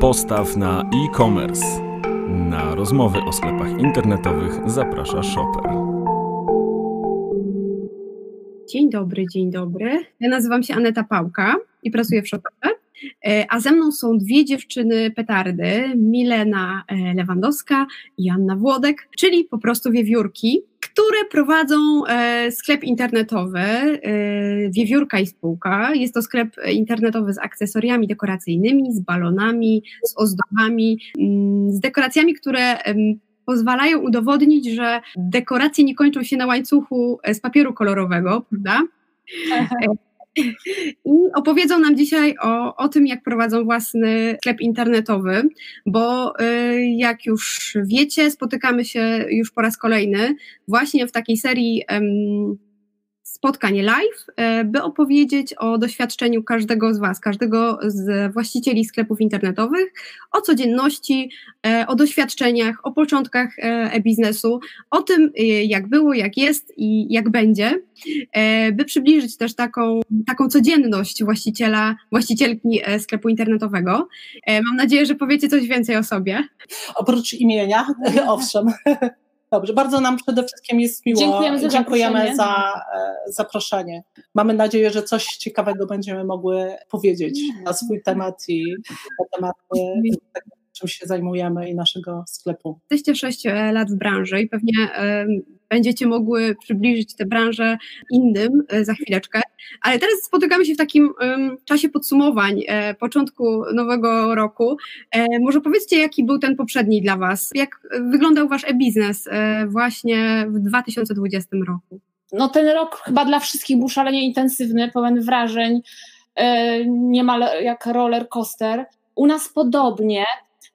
Postaw na e-commerce. Na rozmowy o sklepach internetowych zaprasza Shopper. Dzień dobry, dzień dobry. Ja nazywam się Aneta Pałka i pracuję w Shopperze. E, a ze mną są dwie dziewczyny petardy, Milena e, Lewandowska i Anna Włodek, czyli po prostu wiewiórki, które prowadzą e, sklep internetowy Wiewiórka i Spółka. Jest to sklep internetowy z akcesoriami dekoracyjnymi, z balonami, z ozdobami, mm, z dekoracjami, które pozwalają udowodnić, że dekoracje nie kończą się na łańcuchu z papieru kolorowego, prawda? I opowiedzą nam dzisiaj o, o tym, jak prowadzą własny sklep internetowy, bo y, jak już wiecie, spotykamy się już po raz kolejny właśnie w takiej serii spotkanie live, e, by opowiedzieć o doświadczeniu każdego z Was, każdego z właścicieli sklepów internetowych, o codzienności, e, o doświadczeniach, o początkach e, e-biznesu, o tym, jak było, jak jest i jak będzie, by przybliżyć też taką, taką codzienność właściciela, właścicielki sklepu internetowego. Mam nadzieję, że powiecie coś więcej o sobie. Oprócz imienia, owszem. Dobrze, bardzo nam przede wszystkim jest miło. Dziękujemy za Dziękujemy zaproszenie. za e, zaproszenie. Mamy nadzieję, że coś ciekawego będziemy mogły powiedzieć na swój temat i na temat e, czym się zajmujemy i naszego sklepu. Jesteście 6 e, lat w branży i pewnie będziecie mogły przybliżyć tę branżę innym za chwileczkę. Ale teraz spotykamy się w takim czasie podsumowań, początku nowego roku. Może powiedzcie, jaki był ten poprzedni dla Was? Jak wyglądał Wasz e-biznes właśnie w 2020 roku? No ten rok chyba dla wszystkich był szalenie intensywny, pełen wrażeń, niemal jak roller coaster. U nas podobnie,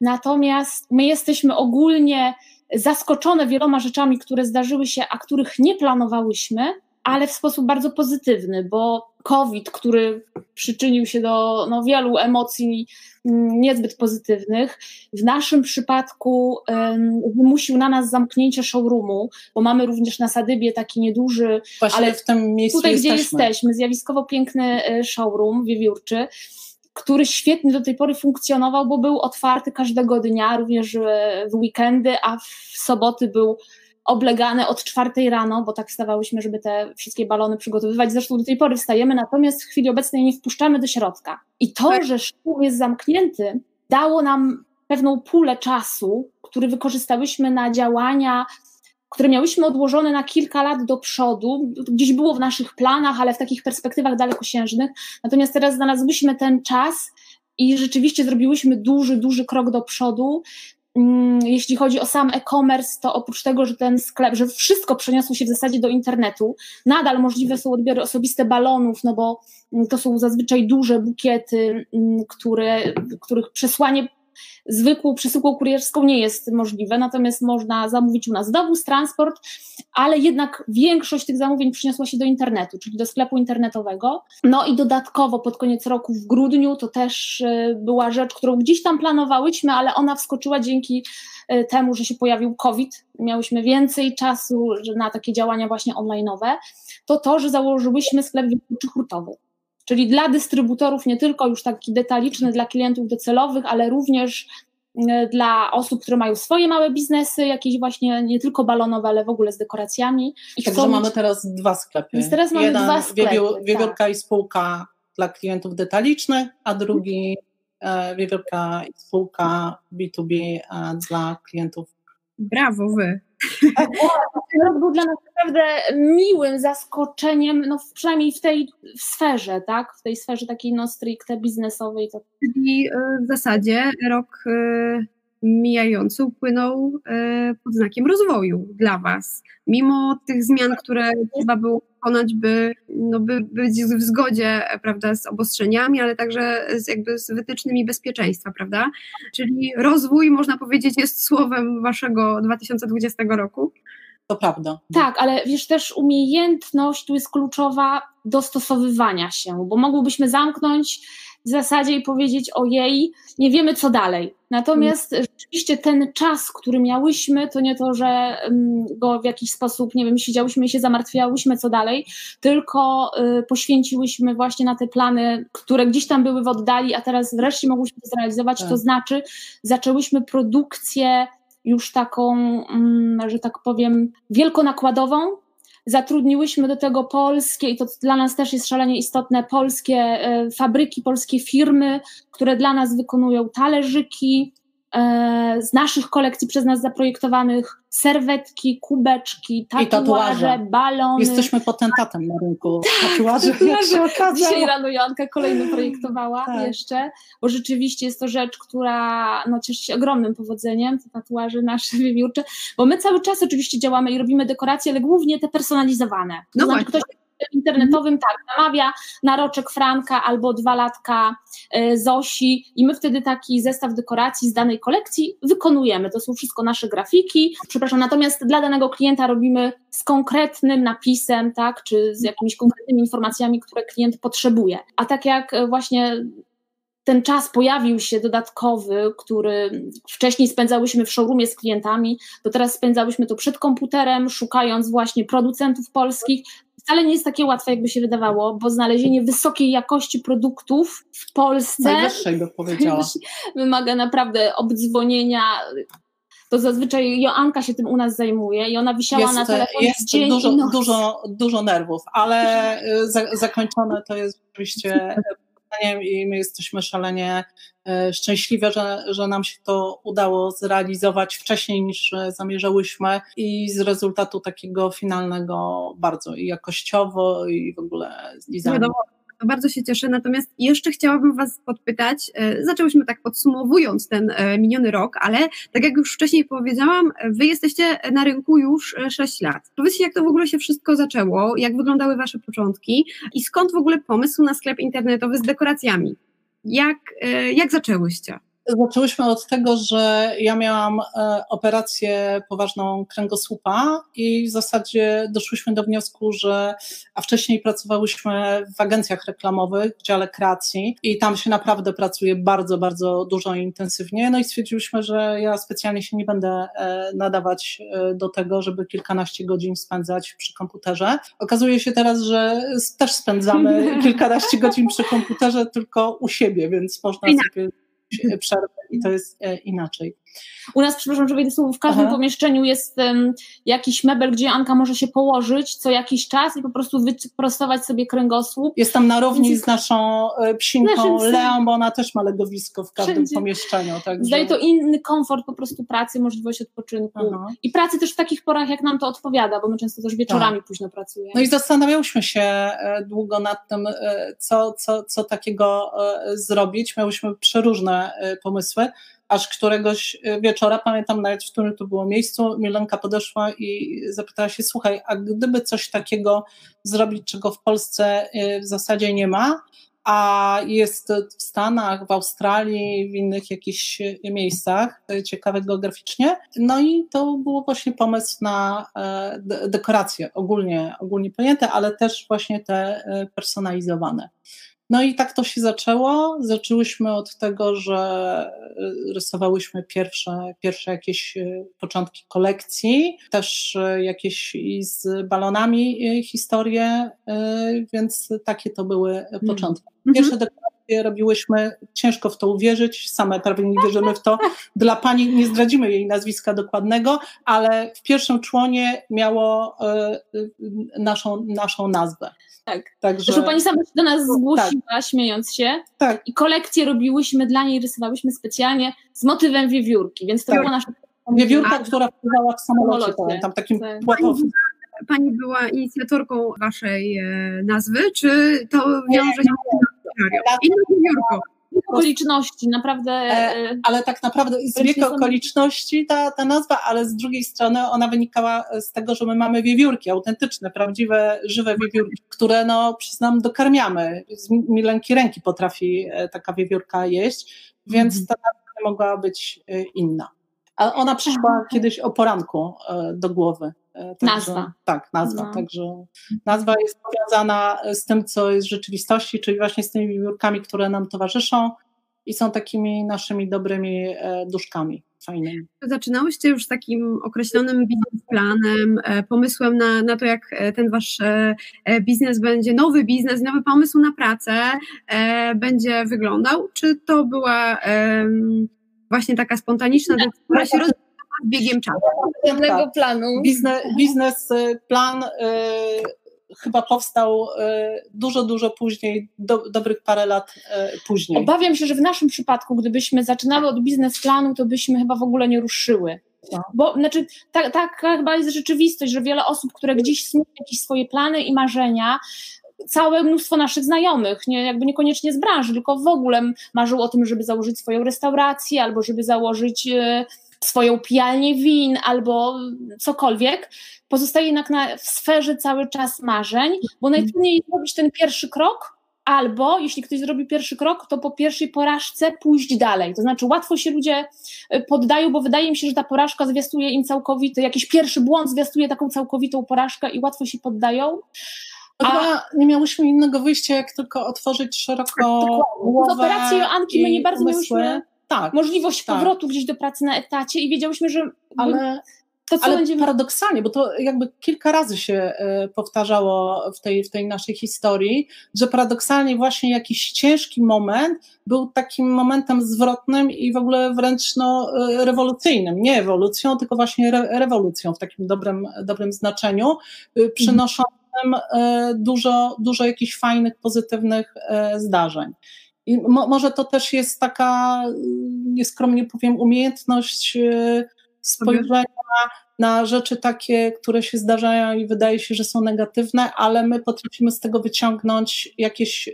natomiast my jesteśmy ogólnie zaskoczone wieloma rzeczami, które zdarzyły się, a których nie planowałyśmy, ale w sposób bardzo pozytywny, bo COVID, który przyczynił się do no, wielu emocji niezbyt pozytywnych, w naszym przypadku um, wymusił na nas zamknięcie showroomu, bo mamy również na Sadybie taki nieduży, Właśnie ale w tym miejscu tutaj, jesteśmy. gdzie jesteśmy, zjawiskowo piękny e, showroom wiewiórczy, który świetnie do tej pory funkcjonował, bo był otwarty każdego dnia, również w weekendy, a w soboty był oblegany od czwartej rano, bo tak stawałyśmy, żeby te wszystkie balony przygotowywać. Zresztą do tej pory wstajemy, natomiast w chwili obecnej nie wpuszczamy do środka. I to, tak. że szkół jest zamknięty, dało nam pewną pulę czasu, który wykorzystałyśmy na działania które miałyśmy odłożone na kilka lat do przodu, gdzieś było w naszych planach, ale w takich perspektywach dalekosiężnych. Natomiast teraz znalazłyśmy ten czas i rzeczywiście zrobiłyśmy duży, duży krok do przodu. Mm, jeśli chodzi o sam e-commerce, to oprócz tego, że ten sklep, że wszystko przeniosło się w zasadzie do internetu, nadal możliwe są odbiory osobiste balonów, no bo to są zazwyczaj duże bukiety, mm, które, których przesłanie zwykłą przesyłką kurierską nie jest możliwe, natomiast można zamówić u nas dowóz, transport, ale jednak większość tych zamówień przyniosła się do internetu, czyli do sklepu internetowego. No i dodatkowo pod koniec roku w grudniu to też e, była rzecz, którą gdzieś tam planowałyśmy, ale ona wskoczyła dzięki e, temu, że się pojawił COVID, miałyśmy więcej czasu na takie działania właśnie online'owe, to to, że założyłyśmy sklep wielki hurtowy czyli dla dystrybutorów nie tylko już taki detaliczny dla klientów docelowych, ale również e, dla osób, które mają swoje małe biznesy, jakieś właśnie nie tylko balonowe, ale w ogóle z dekoracjami. I Także mamy teraz dwa sklepy. Więc teraz mamy Jeden dwa sklepy. Wiewiórka tak. i spółka dla klientów detalicznych, a drugi e, Wiewiórka i spółka B2B e, dla klientów. Brawo wy. Rok był dla nas naprawdę miłym zaskoczeniem, no przynajmniej w tej sferze, tak? W tej sferze takiej no stricte biznesowej. Czyli w zasadzie rok mijający upłynął pod znakiem rozwoju dla Was. Mimo tych zmian, które trzeba było wykonać, by, no, by być w zgodzie prawda, z obostrzeniami, ale także z, jakby z wytycznymi bezpieczeństwa, prawda? Czyli rozwój, można powiedzieć, jest słowem Waszego 2020 roku. To prawda. Tak, ale wiesz, też umiejętność tu jest kluczowa dostosowywania się, bo mogłybyśmy zamknąć w zasadzie i powiedzieć o jej, nie wiemy co dalej. Natomiast mm. rzeczywiście ten czas, który miałyśmy, to nie to, że um, go w jakiś sposób, nie wiem, siedziałyśmy i się zamartwiałyśmy co dalej, tylko y, poświęciłyśmy właśnie na te plany, które gdzieś tam były w oddali, a teraz wreszcie mogłyśmy to zrealizować, tak. to znaczy zaczęłyśmy produkcję już taką, um, że tak powiem, wielkonakładową, Zatrudniłyśmy do tego polskie, i to dla nas też jest szalenie istotne, polskie e, fabryki, polskie firmy, które dla nas wykonują talerzyki, z naszych kolekcji przez nas zaprojektowanych serwetki, kubeczki, tatuaże, tatuaże. balony. Jesteśmy potentatem na rynku tatuaży, jak się okazało. Dzisiaj rano Joanka kolejny projektowała tak. jeszcze, bo rzeczywiście jest to rzecz, która no, cieszy się ogromnym powodzeniem, te tatuaże nasze wiewiórcze, bo my cały czas oczywiście działamy i robimy dekoracje, ale głównie te personalizowane. No to znaczy, ktoś internetowym tak, namawia na roczek Franka albo dwa latka e, Zosi i my wtedy taki zestaw dekoracji z danej kolekcji wykonujemy. To są wszystko nasze grafiki, przepraszam, natomiast dla danego klienta robimy z konkretnym napisem, tak, czy z jakimiś konkretnymi informacjami, które klient potrzebuje. A tak jak e, właśnie ten czas pojawił się dodatkowy, który wcześniej spędzałyśmy w showroomie z klientami, to teraz spędzałyśmy to przed komputerem, szukając właśnie producentów polskich, wcale nie jest takie łatwe, jakby się wydawało, bo znalezienie wysokiej jakości produktów w Polsce Najwyższego powiedziała. wymaga naprawdę obdzwonienia. To zazwyczaj Joanka się tym u nas zajmuje i ona wisiała jest, na telefonie jest dzień dużo, dużo, dużo nerwów, ale y, za, zakończone to jest oczywiście i my jesteśmy szalenie e, szczęśliwe, że, że nam się to udało zrealizować wcześniej niż e, zamierzałyśmy i z rezultatu takiego finalnego bardzo i jakościowo i w ogóle z designu bardzo się cieszę. Natomiast jeszcze chciałabym Was podpytać, e, zaczęłyśmy tak podsumowując ten e, miniony rok, ale tak jak już wcześniej powiedziałam, Wy jesteście na rynku już 6 e, lat. Powiedzcie, jak to w ogóle się wszystko zaczęło, jak wyglądały Wasze początki i skąd w ogóle pomysł na sklep internetowy z dekoracjami? Jak, jak zaczęłyście? Zaczęłyśmy od tego, że ja miałam e, operację poważną kręgosłupa i w zasadzie doszłyśmy do wniosku, że, a wcześniej pracowałyśmy w agencjach reklamowych, w dziale kreacji i tam się naprawdę pracuje bardzo, bardzo dużo i intensywnie. No i stwierdziłyśmy, że ja specjalnie się nie będę e, nadawać e, do tego, żeby kilkanaście godzin spędzać przy komputerze. Okazuje się teraz, że też spędzamy kilkanaście godzin przy komputerze, tylko u siebie, więc można sobie przerwę i to jest e, inaczej. U nas, przepraszam, że wejdę słowo, w każdym Aha. pomieszczeniu jest um, jakiś mebel, gdzie Anka może się położyć co jakiś czas i po prostu wyprostować sobie kręgosłup. Jestem na równi Więc... z naszą e, psinką Leą, bo ona też ma legowisko w każdym Wszędzie. pomieszczeniu. Także... Daje to inny komfort po prostu pracy, możliwość odpoczynku Aha. i pracy też w takich porach, jak nam to odpowiada, bo my często też wieczorami tak. późno pracujemy. No i zastanawiałyśmy się e, długo nad tym, co, co, co takiego zrobić. Miałyśmy przeróżne pomysły aż któregoś e, wieczora, pamiętam nawet w którym to było miejscu, Milenka podeszła i zapytała się, słuchaj, a gdyby coś takiego zrobić, czego w Polsce e, w zasadzie nie ma, a jest w Stanach, w Australii, w innych jakichś e, miejscach ciekawych geograficznie. No i to był właśnie pomysł na dekoracje ogólnie, ogólnie pojęte, ale też właśnie te personalizowane. No i tak to się zaczęło. Zaczęłyśmy od tego, że e, rysowałyśmy pierwsze, pierwsze jakieś e, początki kolekcji, też e, jakieś z balonami historie, więc takie to były mhm. początki. Pierwsze dekoracje robiłyśmy, ciężko w to uwierzyć, same prawie nie wierzymy w to. Dla pani nie zdradzimy jej nazwiska dokładnego, ale w pierwszym członie miało naszą, naszą nazwę. Tak. Także... Zresztą pani sama się do nas tak. zgłosiła, tak. śmiejąc się. Tak. I kolekcję robiłyśmy dla niej, rysowałyśmy specjalnie z motywem wiewiórki, więc to tak. było nasze... Wiewiórka, która wpływała w samolocie, pamiętam, takim tak. płatowym. Pani była inicjatorką waszej e, nazwy, czy to wiąże się inną wiewiórką? okoliczności, naprawdę. E, e, ale tak naprawdę z wieku okoliczności ta, ta nazwa, ale z drugiej strony ona wynikała z tego, że my mamy wiewiórki, autentyczne, prawdziwe, żywe wiewiórki, które no przyznam dokarmiamy. Z milenki ręki potrafi e, taka wiewiórka jeść, więc mhm. ta nazwa mogła być inna. A ona przyszła kiedyś o poranku do głowy. Także, Nazwa. Tak, nazwa. No. Także nazwa jest powiązana z tym, co jest w rzeczywistości, czyli właśnie z tymi wiewiórkami, które nam towarzyszą i są takimi naszymi dobrymi e, duszkami fajnymi. Zaczynałyście już z takim określonym biznesplanem, e, pomysłem na, na to, jak e, ten wasz e, e, biznes będzie, nowy biznes, nowy pomysł na pracę e, będzie wyglądał? Czy to była właśnie taka spontaniczna decyzja, która się rozwijała z biegiem czasu? Żadnego Tak. planu. Biznes, biznes y, plan y, chyba powstał y, dużo, dużo później, do, dobrych parę lat y, później. Obawiam się, że w naszym przypadku, gdybyśmy zaczynały od biznesplanu, to byśmy chyba w ogóle nie ruszyły. No. Bo znaczy, tak, taka chyba jest rzeczywistość, że wiele osób, które gdzieś snują jakieś swoje plany i marzenia, całe mnóstwo naszych znajomych, nie, jakby niekoniecznie z branży, tylko w ogóle marzył o tym, żeby założyć swoją restaurację, albo żeby założyć e, swoją pijalnię win, albo cokolwiek, pozostaje jednak na, w sferze cały czas marzeń, bo najtrudniej jest zrobić ten pierwszy krok, albo jeśli ktoś zrobi pierwszy krok, to po pierwszej porażce pójść dalej. To znaczy łatwo się ludzie y, poddają, bo wydaje mi się, że ta porażka zwiastuje im całkowity, jakiś pierwszy błąd zwiastuje taką całkowitą porażkę i łatwo się poddają. A... Chyba nie miałyśmy innego wyjścia, jak tylko otworzyć szeroko Z operacji Joanki my nie bardzo umysły. miałyśmy tak, możliwość tak. powrotu gdzieś do pracy na etacie i wiedziałyśmy, że ale to co Ale będziemy... paradoksalnie, bo to jakby kilka razy się e, powtarzało w tej, w tej naszej historii, że paradoksalnie właśnie jakiś ciężki moment był takim momentem zwrotnym i w ogóle wręcz no, e, rewolucyjnym. Nie ewolucją, tylko właśnie re, rewolucją w takim dobrym, dobrym znaczeniu, e, przynoszącym e, dużo, dużo jakichś fajnych, pozytywnych zdarzeń. I mo, może to też jest taka, nieskromnie powiem, umiejętność e, spojrzenia na rzeczy takie, które się zdarzają i wydaje się, że są negatywne, ale my potrafimy z tego wyciągnąć jakieś y,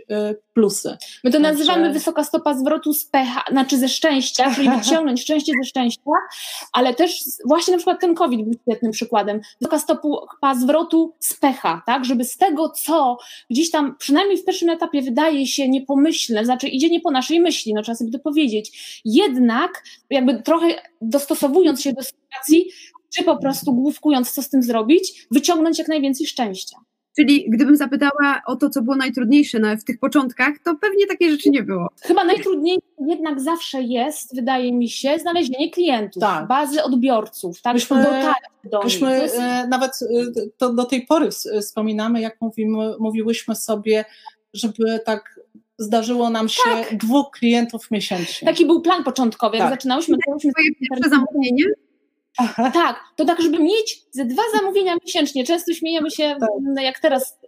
plusy. My to Także- nazywamy wysoka stopa zwrotu z pecha, znaczy ze szczęścia, czyli wyciągnąć szczęście ze szczęścia, ale też właśnie na przykład ten COVID był świetnym przykładem. Wysoka stopa zwrotu z pecha, tak, żeby z tego, co gdzieś tam, przynajmniej w pierwszym etapie wydaje się niepomyślne, znaczy idzie nie po naszej myśli, no trzeba sobie to powiedzieć, jednak jakby trochę dostosowując się do sytuacji, czy po prostu główkując, co z tym zrobić, wyciągnąć jak najwięcej szczęścia. Czyli gdybym zapytała o to, co było najtrudniejsze na, w tych początkach, to pewnie takiej rzeczy nie było. Chyba najtrudniejsze jednak zawsze jest, wydaje mi się, znalezienie klientów, Tak. bazy odbiorców, tak, Myśmy- do nich. Myśmy To jest- e, nawet e, to do tej pory s- wspominamy, jak mówimy, mówiłyśmy sobie, żeby tak zdarzyło nam się dwóch klientów miesięcznie. Taki był plan początkowy, jak Tak. zaczynałyśmy. zaczęłyśmy Twoje pierwsze zamówienie? Tak, to tak, żeby mieć ze dwa zamówienia miesięcznie. Często śmiejemy się, Tak. no jak teraz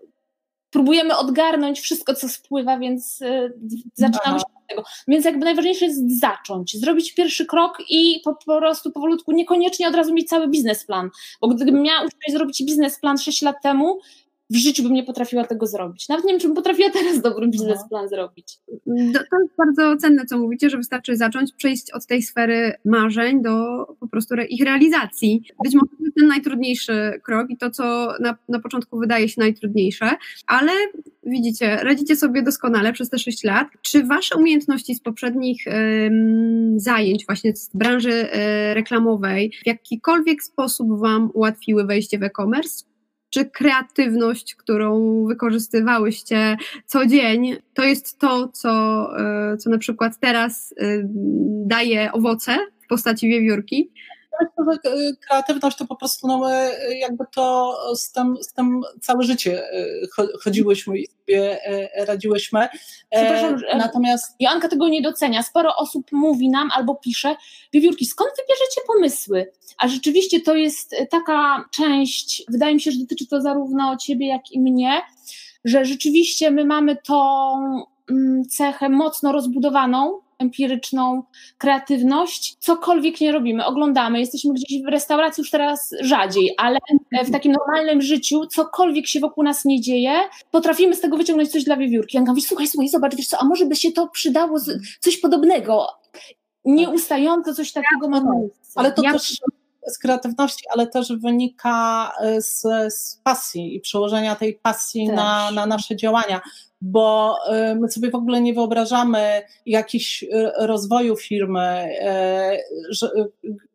próbujemy odgarnąć wszystko, co spływa, więc y, zaczynamy Aha. się od tego. Więc jakby najważniejsze jest zacząć, zrobić pierwszy krok i po, po prostu powolutku, niekoniecznie od razu mieć cały biznesplan, bo gdybym miała zrobić biznesplan 6 lat temu, w życiu bym nie potrafiła tego zrobić. Nawet nie wiem, czy bym potrafiła teraz dobry biznesplan zrobić. To jest bardzo cenne, co mówicie, że wystarczy zacząć, przejść od tej sfery marzeń do po prostu ich realizacji. Być może ten najtrudniejszy krok i to, co na, na początku wydaje się najtrudniejsze, ale widzicie, radzicie sobie doskonale przez te 6 lat. Czy wasze umiejętności z poprzednich em, zajęć, właśnie z branży e, reklamowej, w jakikolwiek sposób wam ułatwiły wejście w e-commerce? Czy kreatywność, którą wykorzystywałyście co dzień, to jest to, co, e, co na przykład teraz e, daje owoce w postaci wiewiórki? E, kreatywność to po prostu no, my jakby to z tym, z tym całe życie e, cho- chodziłyśmy i sobie e, radziłyśmy. E, Przepraszam, Natomiast Joanka tego nie docenia. Sporo osób mówi nam albo pisze, wiewiórki, skąd wybierzecie pomysły? A rzeczywiście to jest taka część, wydaje mi się, że dotyczy to zarówno ciebie, jak i mnie, że rzeczywiście my mamy tą mm, cechę mocno rozbudowaną, empiryczną kreatywność, cokolwiek nie robimy, oglądamy, jesteśmy gdzieś w restauracji już teraz rzadziej, ale w takim normalnym życiu, cokolwiek się wokół nas nie dzieje, potrafimy z tego wyciągnąć coś dla wiewiórki. Janka mówi, słuchaj, słuchaj, zobacz, wiesz co, a może by się to przydało, coś podobnego. Nieustająco coś takiego ma miejsce. Ale to Ja- też z kreatywności, ale też wynika z, z pasji i przełożenia tej pasji na, na nasze działania bo y, my sobie w ogóle nie wyobrażamy jakichś y, rozwoju firmy, y, że,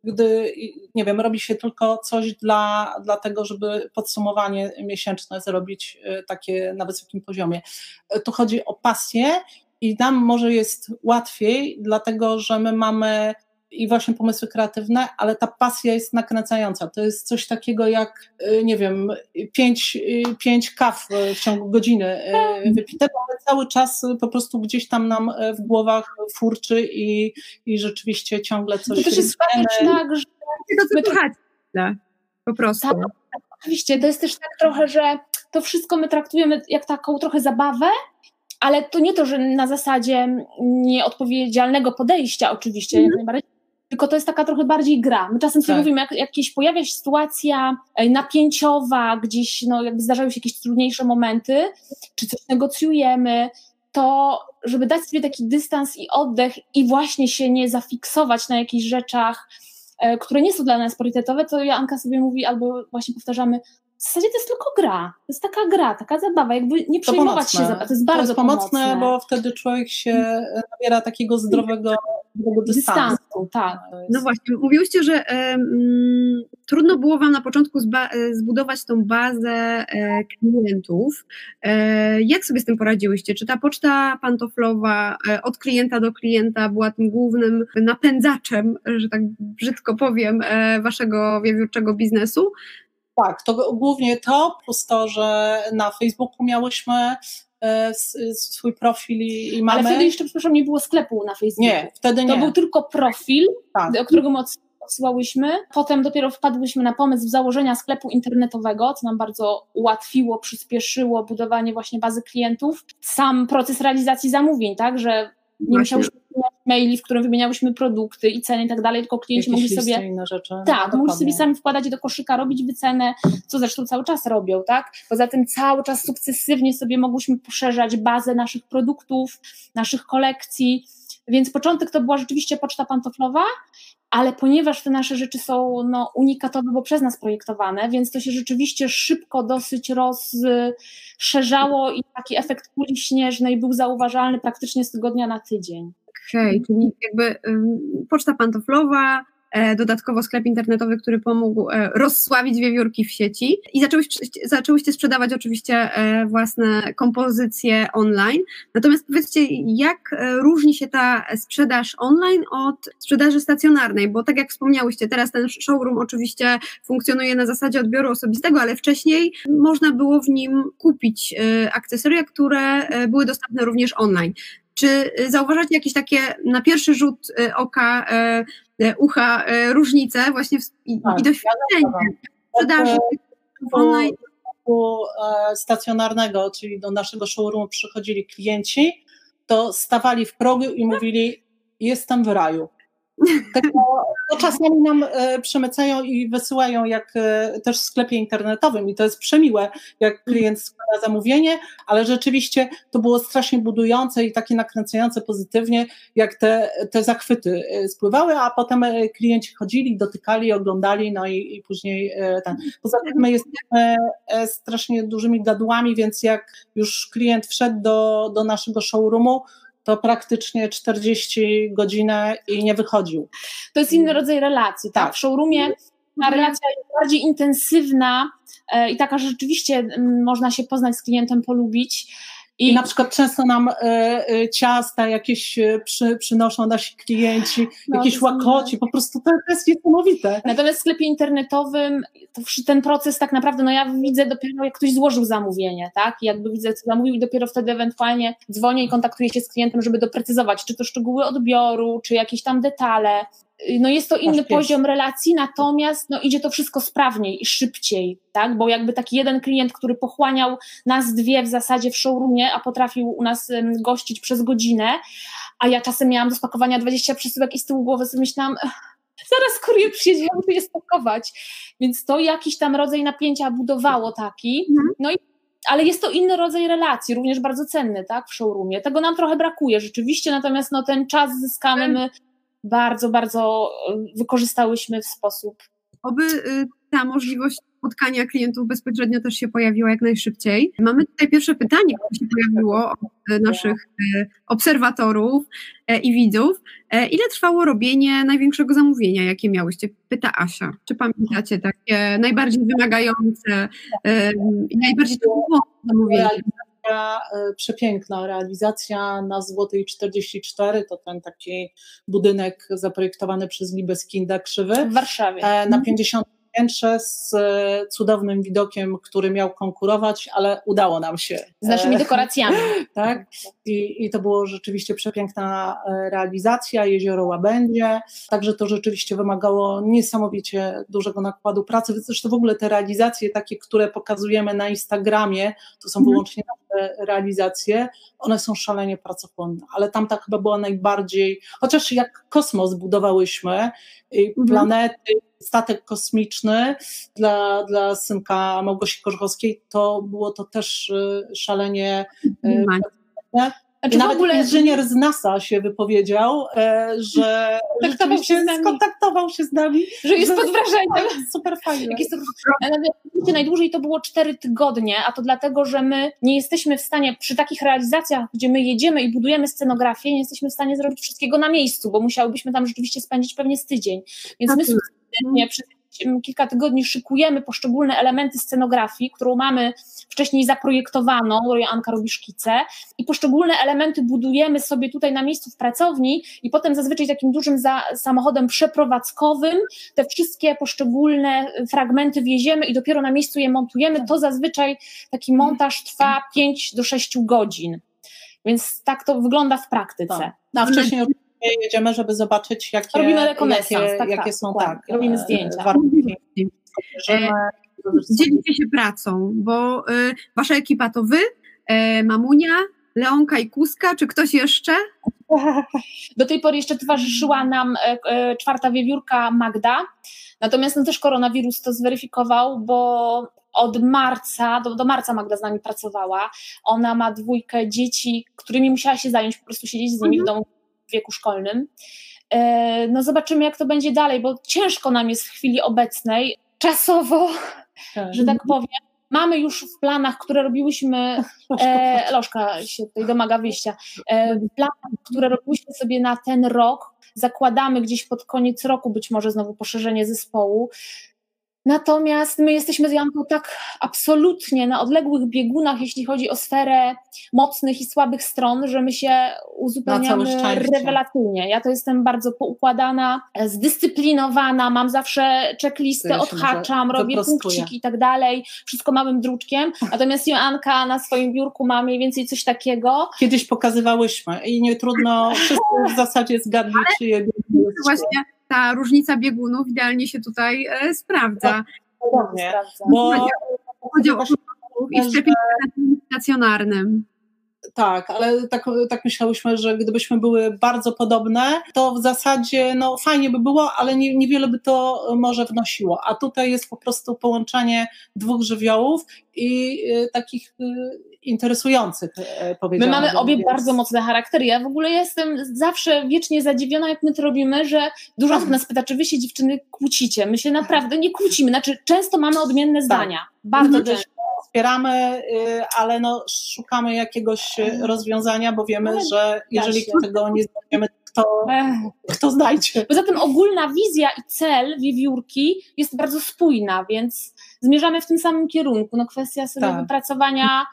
gdy, nie wiem, robi się tylko coś dla, dla tego, żeby podsumowanie miesięczne zrobić takie na wysokim poziomie. Tu chodzi o pasję i nam może jest łatwiej, dlatego że my mamy i właśnie pomysły kreatywne, ale ta pasja jest nakręcająca. To jest coś takiego jak, y, nie wiem, pięć, y, pięć kaw w ciągu godziny y, tak. wypite, ale cały czas po prostu gdzieś tam nam w głowach furczy i, i rzeczywiście ciągle coś... To też jest tak, że... To po prostu. Tak, oczywiście, to jest też tak trochę, że to wszystko my traktujemy jak taką trochę zabawę, ale to nie to, że na zasadzie nieodpowiedzialnego podejścia oczywiście, mm. jak najbardziej, tylko to jest taka trochę bardziej gra. My czasem sobie tak. mówimy, jak jakieś pojawia się sytuacja e, napięciowa, gdzieś no, jakby zdarzają się jakieś trudniejsze momenty, czy coś negocjujemy, to żeby dać sobie taki dystans i oddech i właśnie się nie zafiksować na jakichś rzeczach, e, które nie są dla nas priorytetowe, to Janka sobie mówi albo właśnie powtarzamy, w zasadzie to jest tylko gra. To jest taka gra, taka zabawa, jakby nie przejmować się za to. jest bardzo to jest pomocne, pomocne, bo wtedy człowiek się nabiera takiego zdrowego, zdrowego dystansu. dystansu. tak. No właśnie, mówiłyście, że um, trudno było Wam na początku zba- zbudować tą bazę e, klientów. E, jak sobie z tym poradziłyście? Czy ta poczta pantoflowa e, od klienta do klienta była tym głównym napędzaczem, że tak brzydko powiem, e, Waszego wiewiórczego biznesu? Tak, to głównie to, plus to, że na Facebooku miałyśmy e, swój profil i mamy. Ale wtedy jeszcze, przepraszam, nie było sklepu na Facebooku. Nie, wtedy nie. To był tylko profil, tak. do którego my odsyłałyśmy. Potem dopiero wpadłyśmy na pomysł założenia sklepu internetowego, co nam bardzo ułatwiło, przyspieszyło budowanie właśnie bazy klientów. Sam proces realizacji zamówień, tak, że nie musiałyśmy maili, w którym wymieniałyśmy produkty i ceny i tak dalej, tylko klienci Jakieś mogli sobie. Inne rzeczy. Tak, no, mogli sobie sami wkładać do koszyka, robić wycenę, co zresztą cały czas robią, tak? Poza tym cały czas sukcesywnie sobie mogłyśmy poszerzać bazę naszych produktów, naszych kolekcji. Więc początek to była rzeczywiście poczta pantoflowa, ale ponieważ te nasze rzeczy są no, unikatowe, bo przez nas projektowane, więc to się rzeczywiście szybko dosyć rozszerzało i taki efekt kuli śnieżnej był zauważalny praktycznie z tygodnia na tydzień. Okej, okay, czyli jakby poczta pantoflowa, dodatkowo sklep internetowy, który pomógł e, rozsławić wiewiórki w sieci i zaczęłyście, zaczęłyście sprzedawać oczywiście e, własne kompozycje online. Natomiast powiedzcie, jak różni się ta sprzedaż online od sprzedaży stacjonarnej? Bo tak jak wspomniałyście, teraz ten showroom oczywiście funkcjonuje na zasadzie odbioru osobistego, ale wcześniej można było w nim kupić akcesoria, które były dostępne również online. Czy zauważacie jakieś takie na pierwszy rzut oka E, ucha e, różnice właśnie w, i, tak, i doświadczenie sprzedaży online. stacjonarnego, czyli do naszego showroomu przychodzili klienci, to stawali w progu i mówili jestem w raju. Tylko to czasami nam e, przemycają i wysyłają jak e, też w sklepie internetowym i to jest przemiłe, jak klient składa zamówienie, ale rzeczywiście to było strasznie budujące i takie nakręcające pozytywnie, jak te, te zachwyty e, spływały, a potem klienci chodzili, dotykali, oglądali, no i, i później ten. Poza tym my jesteśmy strasznie dużymi gadłami, więc jak już klient wszedł do, do naszego showroomu, to praktycznie 40 godzin i nie wychodził. To jest inny rodzaj relacji, tak? tak. W showroomie ta relacja jest bardziej intensywna e, i taka, że rzeczywiście mm, można się poznać z klientem, polubić i, na przykład często nam y, y, ciasta jakieś y, przy, przynoszą nasi klienci, no, jakieś łakoci, po prostu to, to, jest niesamowite. Natomiast w sklepie internetowym ten proces tak naprawdę, no ja widzę dopiero jak ktoś złożył zamówienie, tak, I jakby widzę co zamówił i dopiero wtedy ewentualnie dzwonię i kontaktuję się z klientem, żeby doprecyzować, czy to szczegóły odbioru, czy jakieś tam detale, no jest to inny poziom relacji, natomiast no idzie to wszystko sprawniej i szybciej, tak? Bo jakby taki jeden klient, który pochłaniał nas dwie w zasadzie w showroomie, a potrafił u nas gościć przez godzinę, a ja czasem miałam do spakowania 20 przesyłek i z tyłu głowy sobie myślałam, zaraz kurier przyjedzie, ja muszę je spakować. Więc to jakiś tam rodzaj napięcia budowało taki, mhm. no i ale jest to inny rodzaj relacji, również bardzo cenny, tak, w showroomie. Tego nam trochę brakuje rzeczywiście, natomiast no, ten czas zyskamy my bardzo, bardzo e, wykorzystałyśmy w sposób Oby y, ta możliwość spotkania klientów bezpośrednio też się pojawiła jak najszybciej. Mamy tutaj pierwsze pytanie, które się pojawiło od y, naszych y, obserwatorów e, i widzów. E, Ile trwało robienie największego zamówienia, jakie miałyście? Pyta Asia. Czy pamiętacie takie najbardziej wymagające e, i najbardziej trudne zamówienie? E, przepiękna realizacja na Złotej 44, to ten taki budynek zaprojektowany przez Libeskinda Krzywy. W Warszawie. E, na 50 piętrze z e, cudownym widokiem, który miał konkurować, ale udało nam się. Z naszymi dekoracjami. tak? I, I to było rzeczywiście przepiękna realizacja, jezioro Łabędzie, także to rzeczywiście wymagało niesamowicie dużego nakładu pracy. Zresztą w ogóle te realizacje takie, które pokazujemy na Instagramie, to są Mhm. wyłącznie nasze realizacje, one są szalenie pracochłonne, ale tamta chyba była najbardziej, chociaż jak kosmos budowałyśmy, Mhm. planety, statek kosmiczny dla, dla synka Małgosi Korzechowskiej, to było to też y, szalenie y, Fajnie. Znaczy w nawet ogóle inżynier z NASA się wypowiedział, e, że Kontaktował się skontaktował się z nami. że jest że- pod wrażeniem. Super. Jak jest to, Nawet najdłużej to było 4 tygodnie, a to dlatego, że my nie jesteśmy w stanie przy takich realizacjach, gdzie my jedziemy i budujemy scenografię, nie jesteśmy w stanie zrobić wszystkiego na miejscu, bo musiałybyśmy tam rzeczywiście spędzić pewnie z tydzień. Więc my Tak. sukcesywnie przez kilka tygodni szykujemy poszczególne elementy scenografii, którą mamy wcześniej zaprojektowaną, Anka robi szkice i poszczególne elementy budujemy sobie tutaj na miejscu w pracowni i potem zazwyczaj takim dużym za, samochodem przeprowadzkowym te wszystkie poszczególne fragmenty wieziemy i dopiero na miejscu je montujemy. To zazwyczaj taki montaż trwa 5 do 6 godzin. Więc tak to wygląda w praktyce. No, a wcześniej jedziemy, żeby zobaczyć, jakie, Robimy rekonesans, jakie, tak, jakie tak, są tak, Robimy zdjęcia. warunki. E, Dzielicie się pracą, bo y, wasza ekipa to wy, e, Mamunia, Leonka i Kuska, czy ktoś jeszcze? Do tej pory jeszcze towarzyszyła nam e, czwarta wiewiórka Magda, natomiast no, też koronawirus to zweryfikował, bo od marca, do, do marca Magda z nami pracowała. Ona ma dwójkę dzieci, którymi musiała się zająć, po prostu siedzieć z nimi w domu wieku szkolnym. E, No zobaczymy, jak to będzie dalej, bo ciężko nam jest w chwili obecnej, czasowo, Tak. że tak powiem. Mamy już w planach, które robiłyśmy, e, Lożka się tutaj domaga wyjścia, e, w planach, które robiłyśmy sobie na ten rok, zakładamy gdzieś pod koniec roku być może znowu poszerzenie zespołu. Natomiast my jesteśmy z Janką tak absolutnie na odległych biegunach, jeśli chodzi o sferę mocnych i słabych stron, że my się uzupełniamy rewelacyjnie. Ja to jestem bardzo poukładana, zdyscyplinowana, mam zawsze checklistę, Ja odhaczam, robię punkciki i tak dalej, wszystko małym druczkiem. Natomiast Joanka na swoim biurku ma mniej więcej coś takiego. Kiedyś pokazywałyśmy i nie trudno, wszyscy w zasadzie zgadli, czy je Właśnie ta różnica biegunów idealnie się tutaj e, sprawdza. Dokładnie. Sprawdzam. Bo Chodzi o i w sklepie stacjonarnym. Tak, ale tak, tak myślałyśmy, że gdybyśmy były bardzo podobne, to w zasadzie no, fajnie by było, ale nie, niewiele by to może wnosiło. A tutaj jest po prostu połączenie dwóch żywiołów i y, takich y, interesujących, y, My powiedziałabym. mamy obie więc- bardzo mocne charaktery. Ja w ogóle jestem zawsze wiecznie zadziwiona, jak my to robimy, że dużo osób nas pyta, czy wy się dziewczyny kłócicie. My się naprawdę nie kłócimy. Znaczy, często mamy odmienne zdania. Bardzo Wtedy często. Wspieramy, y, ale no, szukamy jakiegoś y, rozwiązania, bo wiemy, że jeżeli się. tego nie znajdziemy, kto, Ech. kto znajdzie. Poza tym ogólna wizja i cel wiewiórki jest bardzo spójna, więc zmierzamy w tym samym kierunku. No kwestia sobie Tak. wypracowania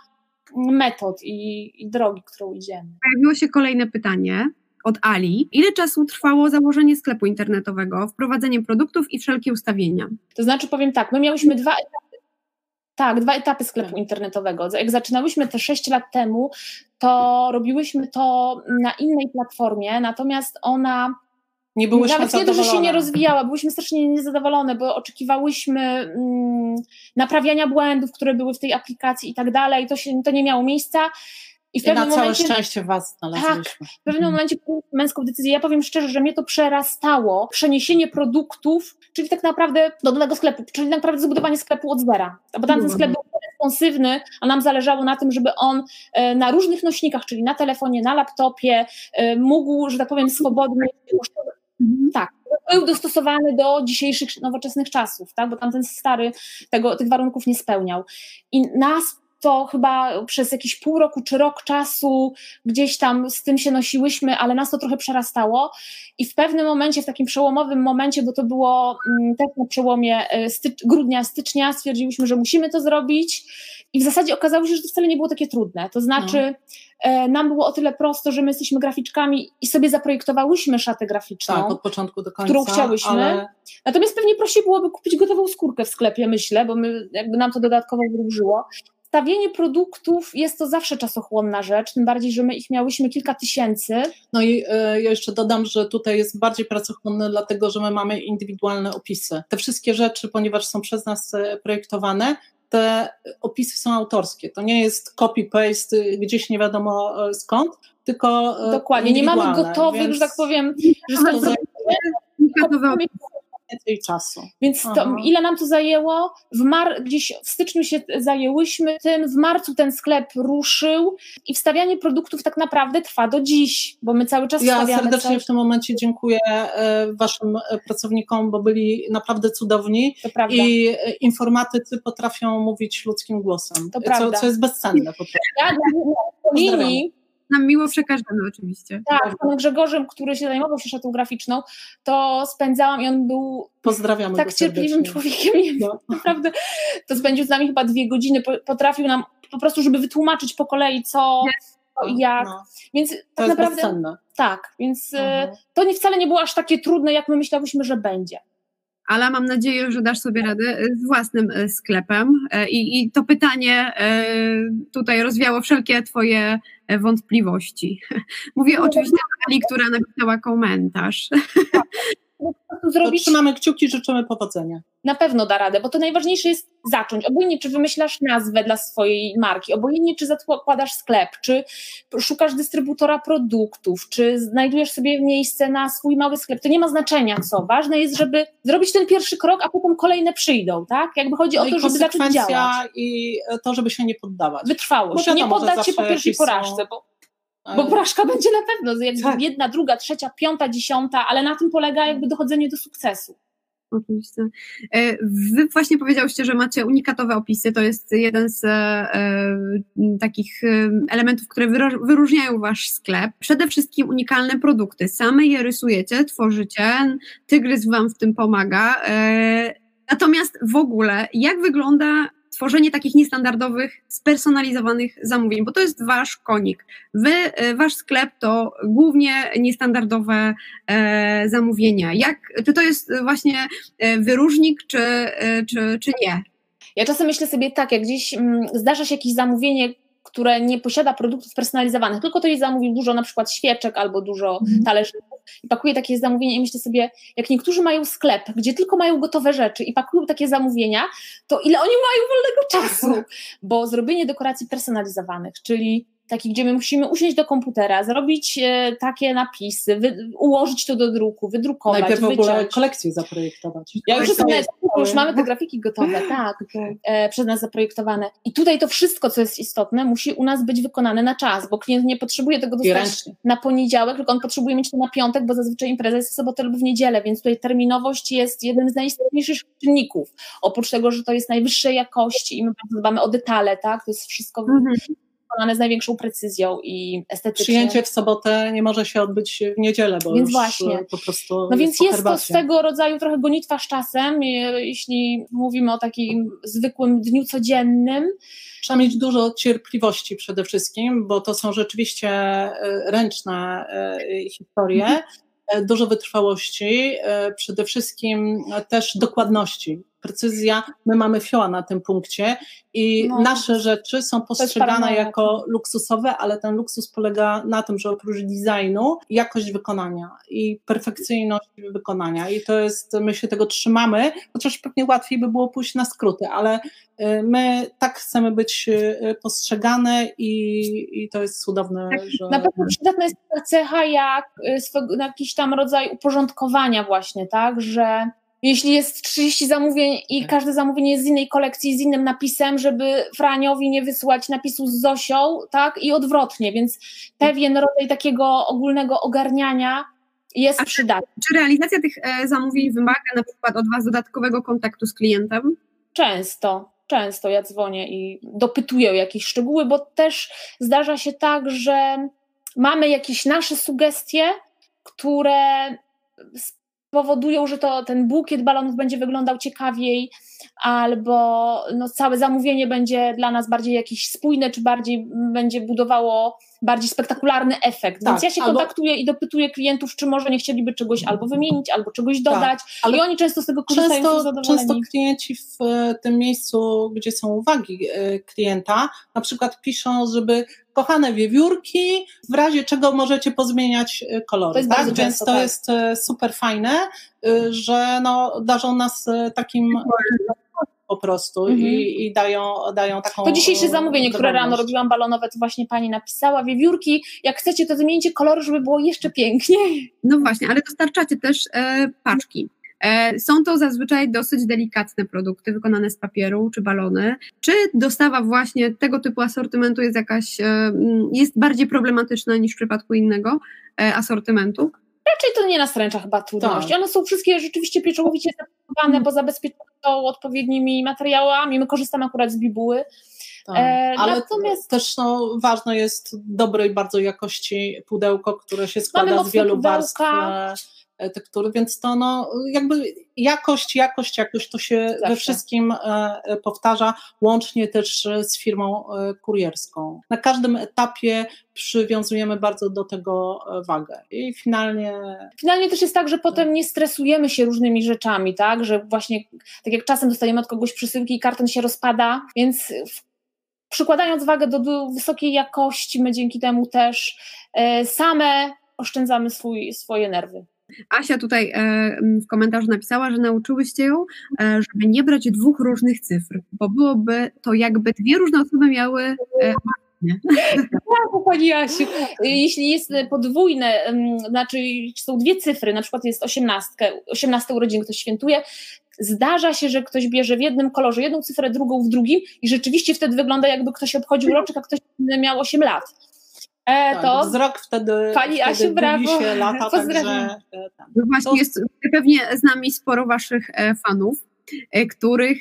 metod i, i drogi, którą idziemy. Pojawiło się kolejne pytanie od Ali. Ile czasu trwało założenie sklepu internetowego, wprowadzenie produktów i wszelkie ustawienia? To znaczy powiem tak, my miałyśmy dwa etapy. Tak, dwa etapy sklepu internetowego. Jak zaczynałyśmy te 6 lat temu, to robiłyśmy to na innej platformie, natomiast ona Nie byłyśmy nawet nie to, że się nie rozwijała, byłyśmy strasznie niezadowolone, bo oczekiwałyśmy mm, naprawiania błędów, które były w tej aplikacji i tak dalej. To, się, to nie miało miejsca. I w I na pewnym całe momencie szczęście was znaleźliśmy. w pewnym momencie podjęliśmy męską decyzję. Ja powiem szczerze, że mnie to przerastało. Przeniesienie produktów, czyli tak naprawdę do nowego sklepu, czyli tak naprawdę zbudowanie sklepu od zera. Bo tamten sklep był responsywny, a nam zależało na tym, żeby on e, na różnych nośnikach, czyli na telefonie, na laptopie, e, mógł, że tak powiem, swobodnie tak, był dostosowany do dzisiejszych nowoczesnych czasów, tak? bo tamten stary tego, tych warunków nie spełniał. I nas to chyba przez jakiś pół roku czy rok czasu gdzieś tam z tym się nosiłyśmy, ale nas to trochę przerastało i w pewnym momencie, w takim przełomowym momencie, bo to było też na przełomie e, stycz, grudnia, stycznia, stwierdziliśmy, że musimy to zrobić i w zasadzie okazało się, że to wcale nie było takie trudne. To znaczy, no. nam było o tyle prosto, że my jesteśmy graficzkami i sobie zaprojektowałyśmy szatę graficzną. Tak, od początku do końca. Którą chciałyśmy. Ale... Natomiast pewnie prościej byłoby kupić gotową skórkę w sklepie, myślę, bo my, jakby nam to dodatkowo wróżyło stawienie produktów jest to zawsze czasochłonna rzecz, tym bardziej, że my ich miałyśmy kilka tysięcy. No i e, ja jeszcze dodam, że tutaj jest bardziej pracochłonne, dlatego że my mamy indywidualne opisy. Te wszystkie rzeczy, ponieważ są przez nas e, projektowane, te opisy są autorskie. To nie jest copy-paste gdzieś nie wiadomo e, skąd, tylko. Dokładnie, nie mamy gotowych, więc... że tak powiem, że to więcej czasu. Więc to, ile nam to zajęło? W mar gdzieś w styczniu się zajęłyśmy tym, w marcu ten sklep ruszył i wstawianie produktów tak naprawdę trwa do dziś, bo my cały czas ja Ja serdecznie cały... w tym momencie dziękuję e, waszym e, pracownikom, bo byli naprawdę cudowni i e, informatycy potrafią mówić ludzkim głosem, to co, co jest bezcenne po prostu. Ja dla linii nam miło przekażemy oczywiście. Tak, z panem Grzegorzem, który się zajmował się szatą graficzną, to spędzałam i on był Pozdrawiamy tak cierpliwym człowiekiem. No. Naprawdę to spędził z nami chyba dwie godziny, potrafił nam po prostu, żeby wytłumaczyć po kolei co i jak. No. Więc to tak jest naprawdę bezcenne. tak, więc y, mhm. to nie wcale nie było aż takie trudne, jak my myślałyśmy, że będzie ale mam nadzieję, że dasz sobie radę e, z własnym e, sklepem. E, I, I, to pytanie tutaj rozwiało wszelkie Twoje wątpliwości. Mówię oczywiście o Ali, która napisała komentarz. Zrobić. Trzymamy kciuki, życzymy powodzenia. Na pewno da radę, bo to najważniejsze jest zacząć. Obojętnie, czy wymyślasz nazwę dla swojej marki, obojętnie, czy zakładasz sklep, czy szukasz dystrybutora produktów, czy znajdujesz sobie miejsce na swój mały sklep, to nie ma znaczenia co. Ważne jest, żeby zrobić ten pierwszy krok, a potem kolejne przyjdą, tak? Jakby chodzi no o to, żeby zacząć działać. i to, żeby się nie poddawać. Wytrwałość. Nie poddać się po pierwszej porażce, bo bo porażka będzie na pewno, jakby tak. jedna, druga, trzecia, piąta, dziesiąta, ale na tym polega jakby dochodzenie do sukcesu. Oczywiście. E, wy właśnie powiedziałyście, że macie unikatowe opisy. To jest jeden z e, takich e, elementów, które wyróżniają wasz sklep. Przede wszystkim unikalne produkty. Same je rysujecie, tworzycie. Tygrys wam w tym pomaga. E, natomiast w ogóle, jak wygląda tworzenie takich niestandardowych, spersonalizowanych zamówień, bo to jest wasz konik. Wy, e, wasz sklep to głównie niestandardowe e, zamówienia. Jak, czy to jest właśnie e, wyróżnik, czy, e, czy, czy nie? Ja czasem myślę sobie tak, jak gdzieś mm, zdarza się jakieś zamówienie, które nie posiada produktów personalizowanych, tylko to jest zamówił dużo na przykład świeczek albo dużo mm. talerzy i pakuje takie zamówienie i myślę sobie, jak niektórzy mają sklep, gdzie tylko mają gotowe rzeczy i pakują takie zamówienia, to ile oni mają wolnego czasu? Bo zrobienie dekoracji personalizowanych, czyli taki, gdzie my musimy usiąść do komputera, zrobić e, takie napisy, wy, ułożyć to do druku, wydrukować, Najpierw w ogóle kolekcję zaprojektować. Ja już, jestem, już mamy te grafiki gotowe, tak, e, przez nas zaprojektowane. I tutaj to wszystko, co jest istotne, musi u nas być wykonane na czas, bo klient nie potrzebuje tego dostać na poniedziałek, tylko on potrzebuje mieć to na piątek, bo zazwyczaj impreza jest w sobotę lub w niedzielę, więc tutaj terminowość jest jednym z najistotniejszych czynników. Oprócz tego, że to jest najwyższej jakości i my bardzo dbamy o detale, tak, to jest wszystko mhm wykonane z największą precyzją i estetycznie. Przyjęcie w sobotę nie może się odbyć w niedzielę, bo więc właśnie. po prostu. No więc jest to swego rodzaju trochę gonitwa z czasem, jeśli mówimy o takim zwykłym dniu codziennym. Trzeba mieć dużo cierpliwości przede wszystkim, bo to są rzeczywiście e, ręczne e, historie. Mhm. E, dużo wytrwałości, przede wszystkim też dokładności precyzja. My mamy fioła na tym punkcie i no. nasze rzeczy są postrzegane jako luksusowe, ale ten luksus polega na tym, że oprócz designu, jakość wykonania i perfekcyjność wykonania. I to jest, my się tego trzymamy, chociaż pewnie łatwiej by było pójść na skróty, ale y, my tak chcemy być y, postrzegane i, i to jest cudowne. Tak, że... Na pewno przydatna jest taka cecha jak y, swego, jakiś tam rodzaj uporządkowania właśnie, tak, że jeśli jest 30 zamówień i tak. każde zamówienie jest z innej kolekcji, z innym napisem, żeby Franiowi nie wysłać napisu z Zosią, tak, i odwrotnie, więc pewien rodzaj takiego ogólnego ogarniania jest przydatny. Czy realizacja tych e, zamówień wymaga na przykład od Was dodatkowego kontaktu z klientem? Często, często ja dzwonię i dopytuję o jakieś szczegóły, bo też zdarza się tak, że mamy jakieś nasze sugestie, które powodują, że to ten bukiet balonów będzie wyglądał ciekawiej, albo no, całe zamówienie będzie dla nas bardziej jakieś spójne, czy bardziej będzie budowało bardziej spektakularny efekt. Tak, Więc ja się albo... kontaktuję i dopytuję klientów, czy może nie chcieliby czegoś albo wymienić, albo czegoś tak, dodać. Tak, ale I oni często z tego korzystają. Często, często klienci w e, tym miejscu, gdzie są uwagi e, klienta, na przykład piszą, żeby kochane wiewiórki, w razie czego możecie pozmieniać e, kolory. To jest tak? Więc to tak. jest super fajne, że no, darzą nas takim po prostu mhm. i, i, dają, dają taką. To dzisiejsze zamówienie, które rano robiłam balonowe, to właśnie pani napisała. Wiewiórki, jak chcecie, to zmieńcie kolory, żeby było jeszcze piękniej. No właśnie, ale dostarczacie też e, paczki. E, są to zazwyczaj dosyć delikatne produkty wykonane z papieru czy balony. Czy dostawa właśnie tego typu asortymentu jest jakaś, e, jest bardziej problematyczna niż w przypadku innego e, asortymentu? Raczej to nie nastręcza chyba trudności. Tak. One są wszystkie rzeczywiście pieczołowicie zapakowane, bo zabezpieczone są odpowiednimi materiałami. My korzystamy akurat z bibuły. Tak. E, ale natomiast też no, ważne jest dobrej bardzo jakości pudełko, które się składa z wielu warstw E, tektury, więc to no, jakby jakość, jakość, jakość to się Zawsze. we wszystkim e, e, powtarza, łącznie też z firmą kurierską. Na każdym etapie przywiązujemy bardzo do tego wagę i finalnie... Finalnie też jest tak, że potem nie stresujemy się różnymi rzeczami, tak, że właśnie tak jak czasem dostajemy od kogoś przesyłki i karton się rozpada, więc przykładając wagę do wysokiej jakości, my dzięki temu też same oszczędzamy swój, swoje nerwy. Asia tutaj e, w komentarzu napisała, że nauczyłyście ją, e, żeby nie brać dwóch różnych cyfr, bo byłoby to jakby dwie różne osoby miały e? Tak, pani Asiu. Jeśli jest podwójne, znaczy są dwie cyfry, na przykład jest osiemnastkę, osiemnaste urodziny ktoś świętuje, zdarza się, że ktoś bierze w jednym kolorze jedną cyfrę, drugą w drugim i rzeczywiście wtedy wygląda jakby ktoś obchodził roczek, a ktoś miał 8 lat. E, tak, to wzrok wtedy, Pani wtedy Asiu, brawo. się lata, Pozdrawiam. także... E, no właśnie, to... jest pewnie z nami sporo waszych e, fanów, e, których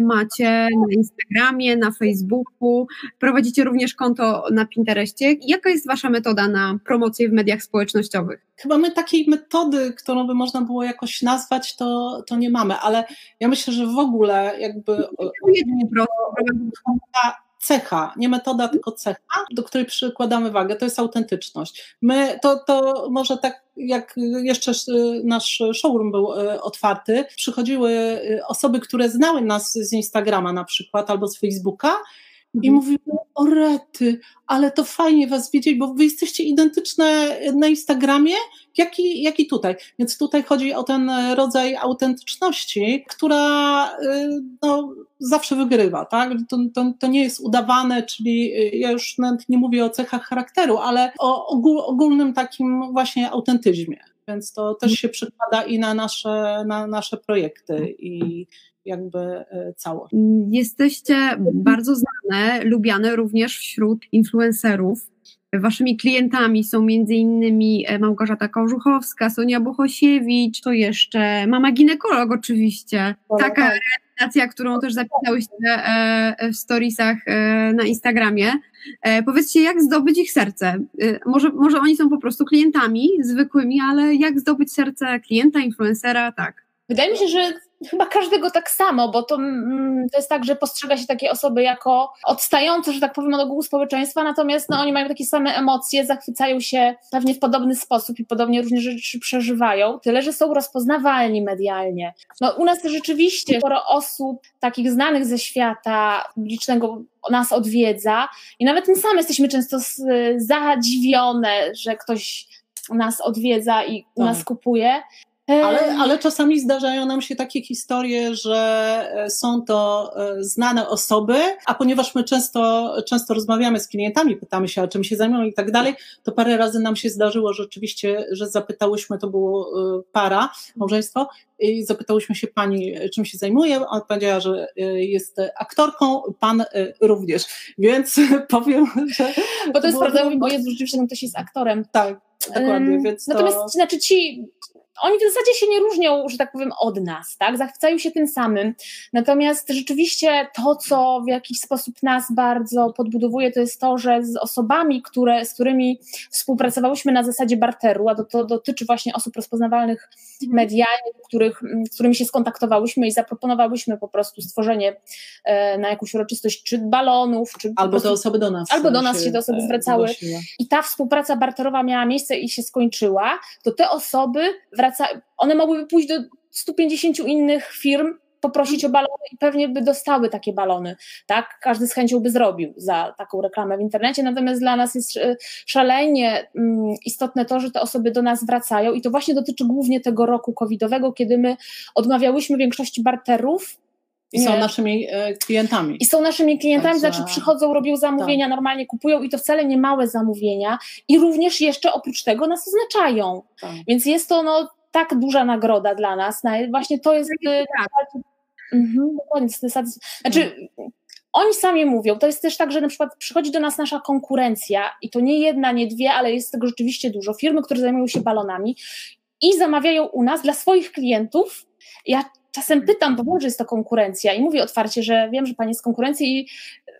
macie na Instagramie, na Facebooku, prowadzicie również konto na Pinterestie. Jaka jest wasza metoda na promocję w mediach społecznościowych? Chyba my takiej metody, którą by można było jakoś nazwać, to, to nie mamy, ale ja myślę, że w ogóle jakby... Jedynie cecha, nie metoda, tylko cecha, do której przykładamy wagę, to jest autentyczność. My, to, to może tak jak jeszcze nasz showroom był e, otwarty, przychodziły e, osoby, które znały nas z Instagrama na przykład albo z Facebooka i mhm. mówiły, o rety, ale to fajnie was widzieć, bo wy jesteście identyczne na Instagramie, jak i, jak i tutaj. Więc tutaj chodzi o ten rodzaj autentyczności, która y, no, zawsze wygrywa, tak? To, to, to nie jest udawane, czyli y, ja już nawet nie mówię o cechach charakteru, ale o ogólnym takim właśnie autentyzmie. Więc to też się przekłada i na nasze, na nasze projekty i jakby e, całość. Jesteście bardzo znane, lubiane również wśród influencerów. Waszymi klientami są między innymi e, Małgorzata Kożuchowska, Sonia Bohosiewicz, to jeszcze mama ginekolog oczywiście. Taka realizacja, którą też zapisałyście e, w storiesach na Instagramie. Powiedzcie, jak zdobyć ich serce? Może, może oni są po prostu klientami zwykłymi, ale jak zdobyć serce klienta, influencera, tak? Wydaje mi się, że chyba każdego tak samo, bo to, mm, to jest tak, że postrzega się takie osoby jako odstające, że tak powiem, od ogółu społeczeństwa, natomiast no, oni mają takie same emocje, zachwycają się pewnie w podobny sposób i podobnie różne rzeczy przeżywają, tyle, że są rozpoznawalni medialnie. No, u nas rzeczywiście sporo osób takich znanych ze świata publicznego nas odwiedza i nawet my same jesteśmy często zadziwione, że ktoś nas odwiedza i u nas tak. kupuje. Ale, ale czasami zdarzają nam się takie historie, że e, są to e, znane osoby, a ponieważ my często, często rozmawiamy z klientami, pytamy się, o czym się zajmują i tak dalej, to parę razy nam się zdarzyło rzeczywiście, że zapytałyśmy, to było e, para, małżeństwo, i zapytałyśmy się pani, czym się zajmuje, a powiedziała, że jest aktorką, pan również, więc powiem, że... Bo to jest prawda, bo jest rzeczywiście, no ktoś jest aktorem. Tak, dokładnie, więc to... Natomiast, znaczy ci oni w zasadzie się nie różnią, że tak powiem, od nas, tak? Zachwycają się tym samym. Natomiast rzeczywiście to, co w jakiś sposób nas bardzo podbudowuje, to jest to, że z osobami, które, z którymi współpracowałyśmy na zasadzie barteru, a to, to dotyczy właśnie osób rozpoznawalnych mhm. medialnie, których, z którymi się skontaktowałyśmy i zaproponowałyśmy po prostu stworzenie e, na jakąś uroczystość czy balonów, czy albo prostu, te osoby do nas. Albo do nas się te osoby e, zwracały. I ta współpraca barterowa miała miejsce i się skończyła, to te osoby wraca, one mogłyby pójść do 150 innych firm, poprosić o balony i pewnie by dostały takie balony, tak? Każdy z chęcią by zrobił za taką reklamę w internecie, natomiast dla nas jest e, szalenie mm, istotne to, że te osoby do nas wracają i to właśnie dotyczy głównie tego roku covidowego, kiedy my odmawiałyśmy większości barterów, i są naszymi e, klientami. I są naszymi klientami, Także... znaczy przychodzą, robią zamówienia, tak. normalnie kupują i to wcale nie małe zamówienia i również jeszcze oprócz tego nas oznaczają. Tak. Więc jest to no, tak duża nagroda dla nas. Właśnie to jest. Tak. Mhm, dokładnie. Znaczy, oni sami mówią, to jest też tak, że na przykład przychodzi do nas nasza konkurencja i to nie jedna, nie dwie, ale jest tego rzeczywiście dużo. Firmy, które zajmują się balonami i zamawiają u nas dla swoich klientów. Ja czasem pytam, bo wiem, że jest to konkurencja i mówię otwarcie, że wiem, że pani jest z konkurencji i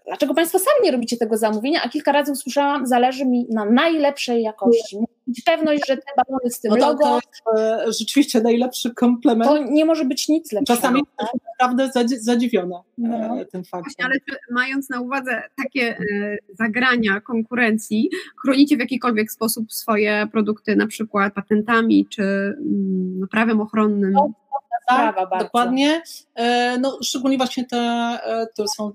dlaczego państwo sami nie robicie tego zamówienia, a kilka razy usłyszałam, zależy mi na najlepszej jakości. Mieć pewność, że te balony z tym no to, logo... To jest rzeczywiście najlepszy komplement. To nie może być nic lepszego. Czasami tak? naprawdę zadziwiona no. E, tym faktem. Ale mając na uwadze takie e, zagrania konkurencji, chronicie w jakikolwiek sposób swoje produkty, na przykład patentami czy mm, prawem ochronnym? No, sprawa bardzo. Dokładnie. E, no, szczególnie właśnie te, które są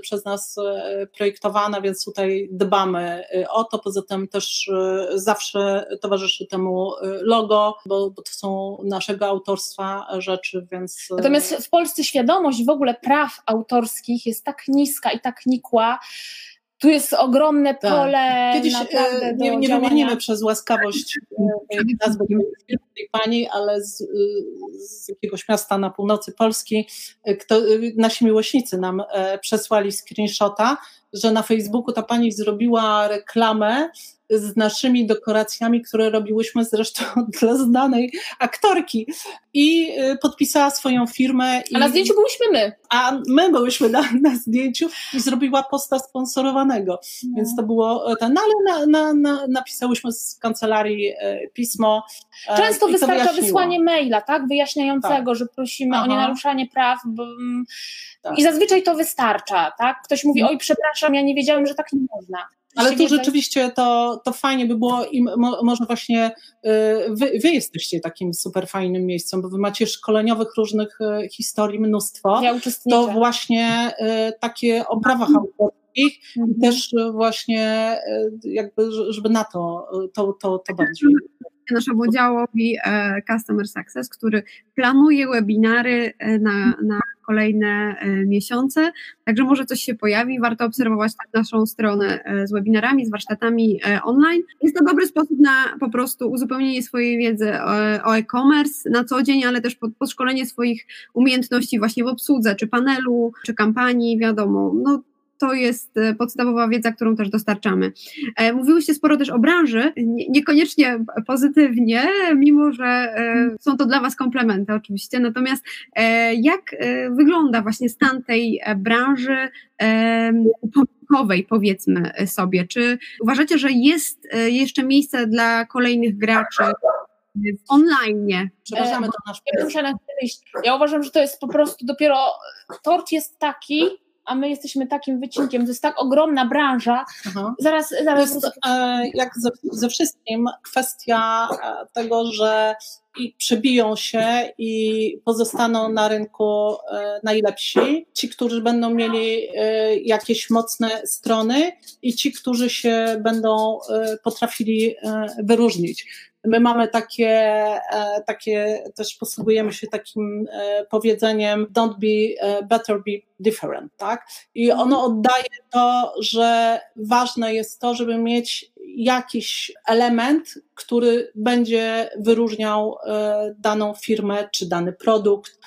przez nas e, projektowane, więc tutaj dbamy e, o to. Poza tym też zawsze towarzyszy temu logo, bo, bo to są naszego autorstwa rzeczy, więc. Natomiast w Polsce świadomość w ogóle praw autorskich jest tak niska i tak nikła, tu jest ogromne tak. pole. Kiedyś e, nie, nie wymienimy przez łaskawość e, nazwy tej pani, ale z, z, jakiegoś miasta na północy Polski, e, kto, nasi miłośnicy nam przesłali screenshota, że na Facebooku ta pani zrobiła reklamę z naszymi dekoracjami, które robiłyśmy zresztą dla znanej aktorki i y, podpisała swoją firmę. A na zdjęciu byłyśmy my. A my byłyśmy na, na zdjęciu i zrobiła posta sponsorowanego, no. więc to było e, ten, no ale na, na, na, napisałyśmy z kancelarii e, pismo. E, Często wystarcza wysłanie maila, tak, wyjaśniającego, tak. że prosimy Aha. o nienaruszanie praw, bo, mm, tak. i zazwyczaj to wystarcza, tak, ktoś mówi, mhm. oj przepraszam, ja nie wiedziałem, że tak nie można. Ale tu rzeczywiście to, to fajnie by było i mo, może właśnie y, wy, wy, jesteście takim super fajnym miejscem, bo wy macie szkoleniowych różnych y, historii mnóstwo. Ja to właśnie y, takie o prawach mhm. autorskich mhm. i też właśnie jakby, żeby na to, to, to, to bardziej naszemu działowi e, Customer Success, który planuje webinary e, na, na kolejne e, miesiące, także może coś się pojawi, warto obserwować tak naszą stronę z webinarami, z warsztatami online. Jest to dobry sposób na po prostu uzupełnienie swojej wiedzy o e-commerce na co dzień, ale też podszkolenie swoich umiejętności właśnie w obsłudze, czy panelu, czy kampanii, wiadomo, no to jest e, podstawowa wiedza, którą też dostarczamy. E, mówiłyście sporo też o branży, niekoniecznie pozytywnie, mimo że e, są to dla Was komplementy oczywiście. Natomiast jak wygląda właśnie stan tej branży pomnikowej, powiedzmy sobie? Czy uważacie, że jest jeszcze miejsce dla kolejnych graczy online. Przepraszamy, to nasz ja, ja uważam, że to jest po prostu dopiero tort jest taki, a my jesteśmy takim wycinkiem, to jest tak ogromna branża. Aha. Zaraz, zaraz. To jest, e, jak ze, ze, wszystkim, kwestia e, tego, że i przebiją się i pozostaną na rynku e, najlepsi. Ci, którzy będą mieli jakieś mocne strony i ci, którzy się będą potrafili wyróżnić. My mamy takie, e, takie też posługujemy się takim e, powiedzeniem don't be, e, better be different, tak? I ono oddaje to, że ważne jest to, żeby mieć jakiś element, który będzie wyróżniał daną firmę czy dany produkt,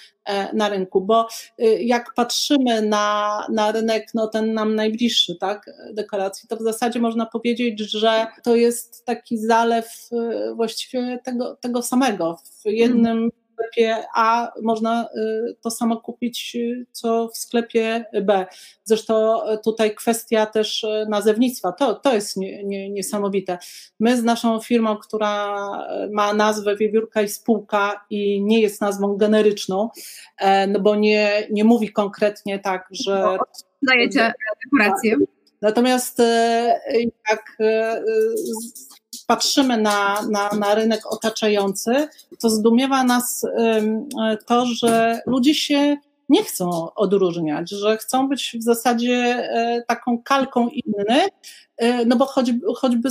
na rynku, bo y, jak patrzymy na, na rynek, no ten nam najbliższy, tak, dekoracji, to w zasadzie można powiedzieć, że to jest taki zalew y, właściwie tego, tego samego. W jednym sklepie A można y, to samo kupić, y, co w sklepie B. Zresztą tutaj kwestia też y, nazewnictwa, to, to jest nie, nie, niesamowite. My z naszą firmą, która ma nazwę Wiewiórka i Spółka i nie jest nazwą generyczną, e, no bo nie, nie mówi konkretnie tak, że... Dajecie dekorację. Natomiast e, jak e, patrzymy na, na, na rynek otaczający, to zdumiewa nas to, że ludzie się nie chcą odróżniać, że chcą być w zasadzie e, taką kalką innych, e, no bo choćby,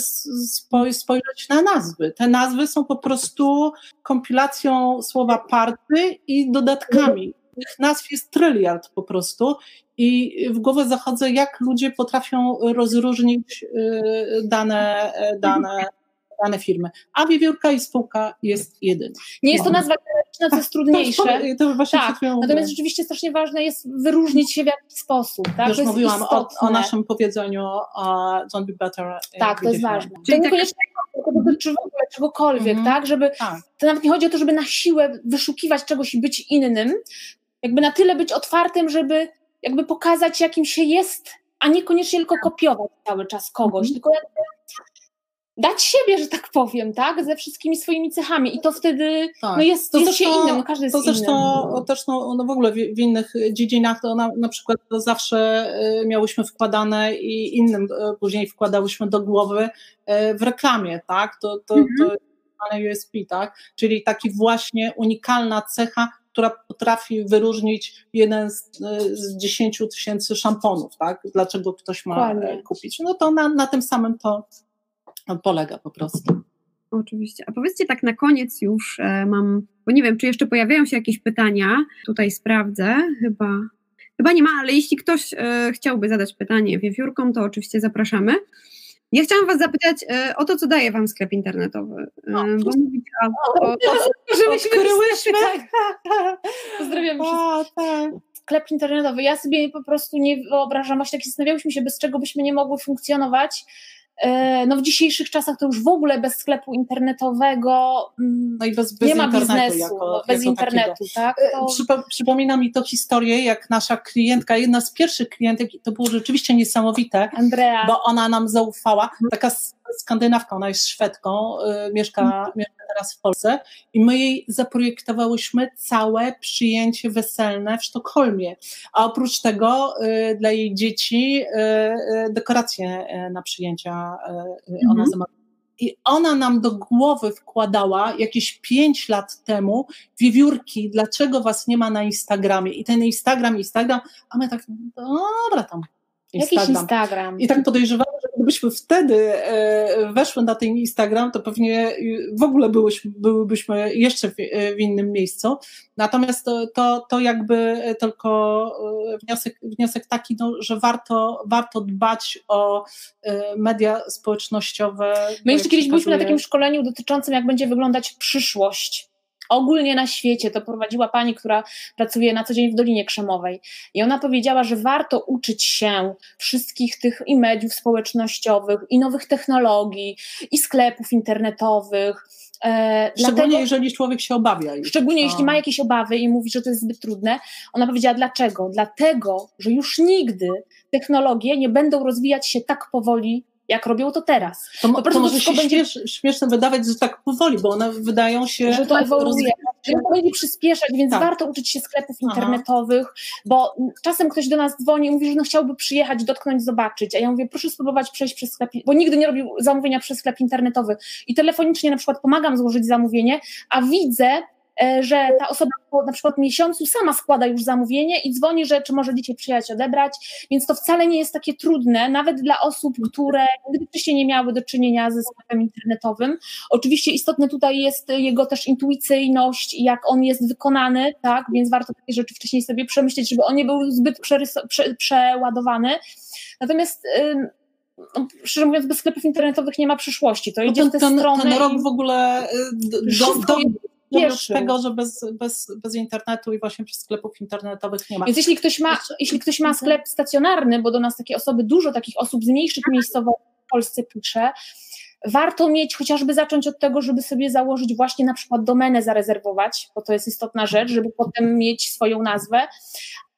spojrzeć na nazwy. Te nazwy są po prostu kompilacją słowa party i dodatkami. Tych nazw jest tryliard po prostu i w głowę zachodzę, jak ludzie potrafią rozróżnić e, dane, dane dane firmy, a wiewiórka i spółka jest jedyna. Nie jest to nazwa generyczna, co jest trudniejsze. To, to tak, natomiast rzeczywiście strasznie ważne jest wyróżnić się w jakiś sposób. Tak? Już mówiłam o, o, naszym powiedzeniu Don't be better. Tak, to jest ważne. Czyli to niekoniecznie tak... dotyczy w ogóle czegokolwiek, mm -hmm. tak? Żeby, tak. To nawet nie chodzi o to, żeby na siłę wyszukiwać czegoś i być innym, jakby na tyle być otwartym, żeby jakby pokazać, jakim się jest, a niekoniecznie tylko kopiować cały czas kogoś, mm -hmm. tylko jakby dać siebie, że tak powiem, tak, ze wszystkimi swoimi cechami i to wtedy tak. no jest, to jest zresztą, się innym, no każdy jest to zresztą innym. też no, no w ogóle w, w innych dziedzinach to na, na przykład to zawsze y, miałyśmy wkładane i innym y, później wkładałyśmy do głowy y, w reklamie, tak, to, to, mhm. to USP, tak, czyli taki właśnie unikalna cecha, która potrafi wyróżnić jeden z, z 10 tysięcy szamponów, tak? Dlaczego ktoś ma Dokładnie. kupić? No to na, na tym samym to, polega po prostu. Oczywiście. A powiedzcie tak na koniec już e, mam, bo nie wiem, czy jeszcze pojawiają się jakieś pytania. Tutaj sprawdzę. Chyba, chyba nie ma, ale jeśli ktoś e, chciałby zadać pytanie wiewiórką, to oczywiście zapraszamy. Ja chciałam Was zapytać e, o to, co daje Wam sklep internetowy. No, bo mówicie o, o, o, odkryłyśmy. Pozdrawiam tak. Sklep internetowy. Ja sobie po prostu nie wyobrażam, właśnie tak zastanawiałyśmy się, bez czego byśmy nie mogły funkcjonować. E, no w dzisiejszych czasach to już w ogóle bez sklepu internetowego mm, no i bez, bez nie ma biznesu, jako, bez jako internetu. Tak? E, to... Przypo, przypomina mi to historię, jak nasza klientka, jedna z pierwszych klientek, to było rzeczywiście niesamowite, Andrea. bo ona nam zaufała, taka skandynawka, ona jest Szwedką, y, mieszka, mhm. mieszka teraz w Polsce i my jej zaprojektowałyśmy całe przyjęcie weselne w Sztokholmie, a oprócz tego y, dla jej dzieci y, dekoracje na przyjęcia ona mhm. zamawiała. I ona nam do głowy wkładała jakieś pięć lat temu wiewiórki, dlaczego was nie ma na Instagramie. I ten Instagram, Instagram, a my tak, dobra tam, Instagram. Jakiś Instagram. I tak podejrzewam, że gdybyśmy wtedy e, weszły na ten Instagram, to pewnie w ogóle byłyśmy, byłybyśmy jeszcze w, e, innym miejscu. Natomiast to, to, to jakby tylko e, wniosek, wniosek taki, no, że warto, warto dbać o media społecznościowe. My jeszcze kiedyś byliśmy na takim szkoleniu dotyczącym, jak będzie wyglądać przyszłość ogólnie na świecie. To prowadziła pani, która pracuje na co dzień w Dolinie Krzemowej. I ona powiedziała, że warto uczyć się wszystkich tych i mediów społecznościowych, i nowych technologii, i sklepów internetowych. E, szczególnie dlatego, jeżeli człowiek się obawia. Szczególnie jeśli ma jakieś obawy i mówi, że to jest zbyt trudne. Ona powiedziała dlaczego? Dlatego, że już nigdy technologie nie będą rozwijać się tak powoli, jak robią to teraz. To, po to może się będzie... śmieszne wydawać, że tak powoli, bo one wydają się... Że to ewoluuje, że to będzie przyspieszać, więc tak. warto uczyć się sklepów Aha. internetowych, bo czasem ktoś do nas dzwoni i mówi, że no chciałby przyjechać, dotknąć, zobaczyć, a ja mówię, proszę spróbować przejść przez sklep, bo nigdy nie robił zamówienia przez sklep internetowy i telefonicznie na przykład pomagam złożyć zamówienie, a widzę, że ta osoba po na przykład miesiącu sama składa już zamówienie i dzwoni, że czy może dzisiaj przyjechać odebrać, więc to wcale nie jest takie trudne, nawet dla osób, które nigdy wcześniej nie miały do czynienia ze sklepem internetowym. Oczywiście istotne tutaj jest jego też intuicyjność, jak on jest wykonany, tak, więc warto takie rzeczy wcześniej sobie przemyśleć, żeby on nie był zbyt prze- przeładowany. Natomiast ym, no, szczerze mówiąc, bez sklepów internetowych nie ma przyszłości. To idzie ten, w te ten, strony. ten rok w ogóle y, do, do, Cieszył. tego, że bez, bez, bez internetu i właśnie przez sklepów internetowych nie ma. Więc jeśli ktoś ma, Jeszcze- jeśli ktoś ma Mhm. sklep stacjonarny, bo do nas takie osoby, dużo takich osób z mniejszych miejscowości w Polsce pisze, warto mieć, chociażby zacząć od tego, żeby sobie założyć właśnie na przykład domenę zarezerwować, bo to jest istotna rzecz, żeby potem mieć swoją nazwę,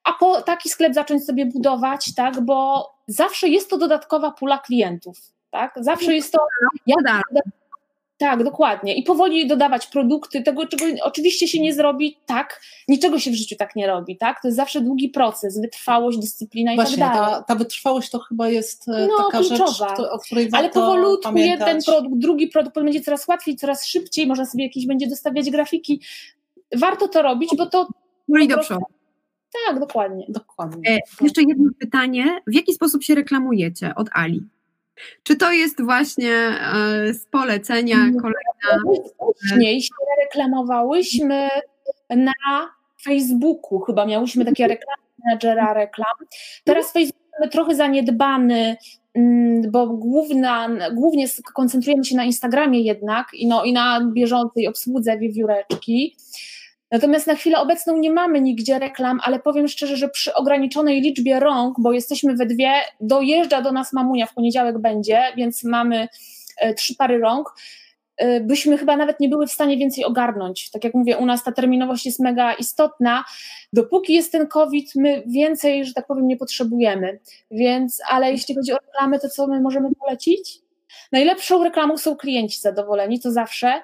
a po taki sklep zacząć sobie budować, tak, bo zawsze jest to dodatkowa pula klientów, tak, zawsze jest to, ja Da. Tak, dokładnie. I powoli dodawać produkty, tego, czego oczywiście się nie zrobi, tak, niczego się w życiu tak nie robi, tak? To jest zawsze długi proces, wytrwałość, dyscyplina i Właśnie, tak dalej. ta, ta wytrwałość to chyba jest e, No, taka rzecz, kluczowa. kto- o której Ale warto powolutku pamiętać. jeden produkt, drugi produkt, potem będzie coraz łatwiej, coraz szybciej, można sobie jakieś będzie dostawiać grafiki. Warto to robić, bo to Poli do po prostu- przodu. tak, dokładnie. Dokładnie. E, Jeszcze jedno pytanie. W jaki sposób się reklamujecie od Ali? Czy to jest właśnie e, z polecenia Mm. kolejna? Wcześniej się reklamowałyśmy na Facebooku, chyba miałyśmy takie reklamy menadżera reklam. Teraz Facebook mamy trochę zaniedbany, mm, bo główna, głównie koncentrujemy się na Instagramie jednak i, no, i na bieżącej obsłudze wiewióreczki. Natomiast na chwilę obecną nie mamy nigdzie reklam, ale powiem szczerze, że przy ograniczonej liczbie rąk, bo jesteśmy we dwie, dojeżdża do nas mamunia, w poniedziałek będzie, więc mamy e, trzy pary rąk, e, byśmy chyba nawet nie były w stanie więcej ogarnąć. Tak jak mówię, u nas ta terminowość jest mega istotna. Dopóki jest ten COVID, my więcej, że tak powiem, nie potrzebujemy. Więc, ale jeśli chodzi o reklamy, to co my możemy polecić? Najlepszą reklamą są klienci zadowoleni, to zawsze.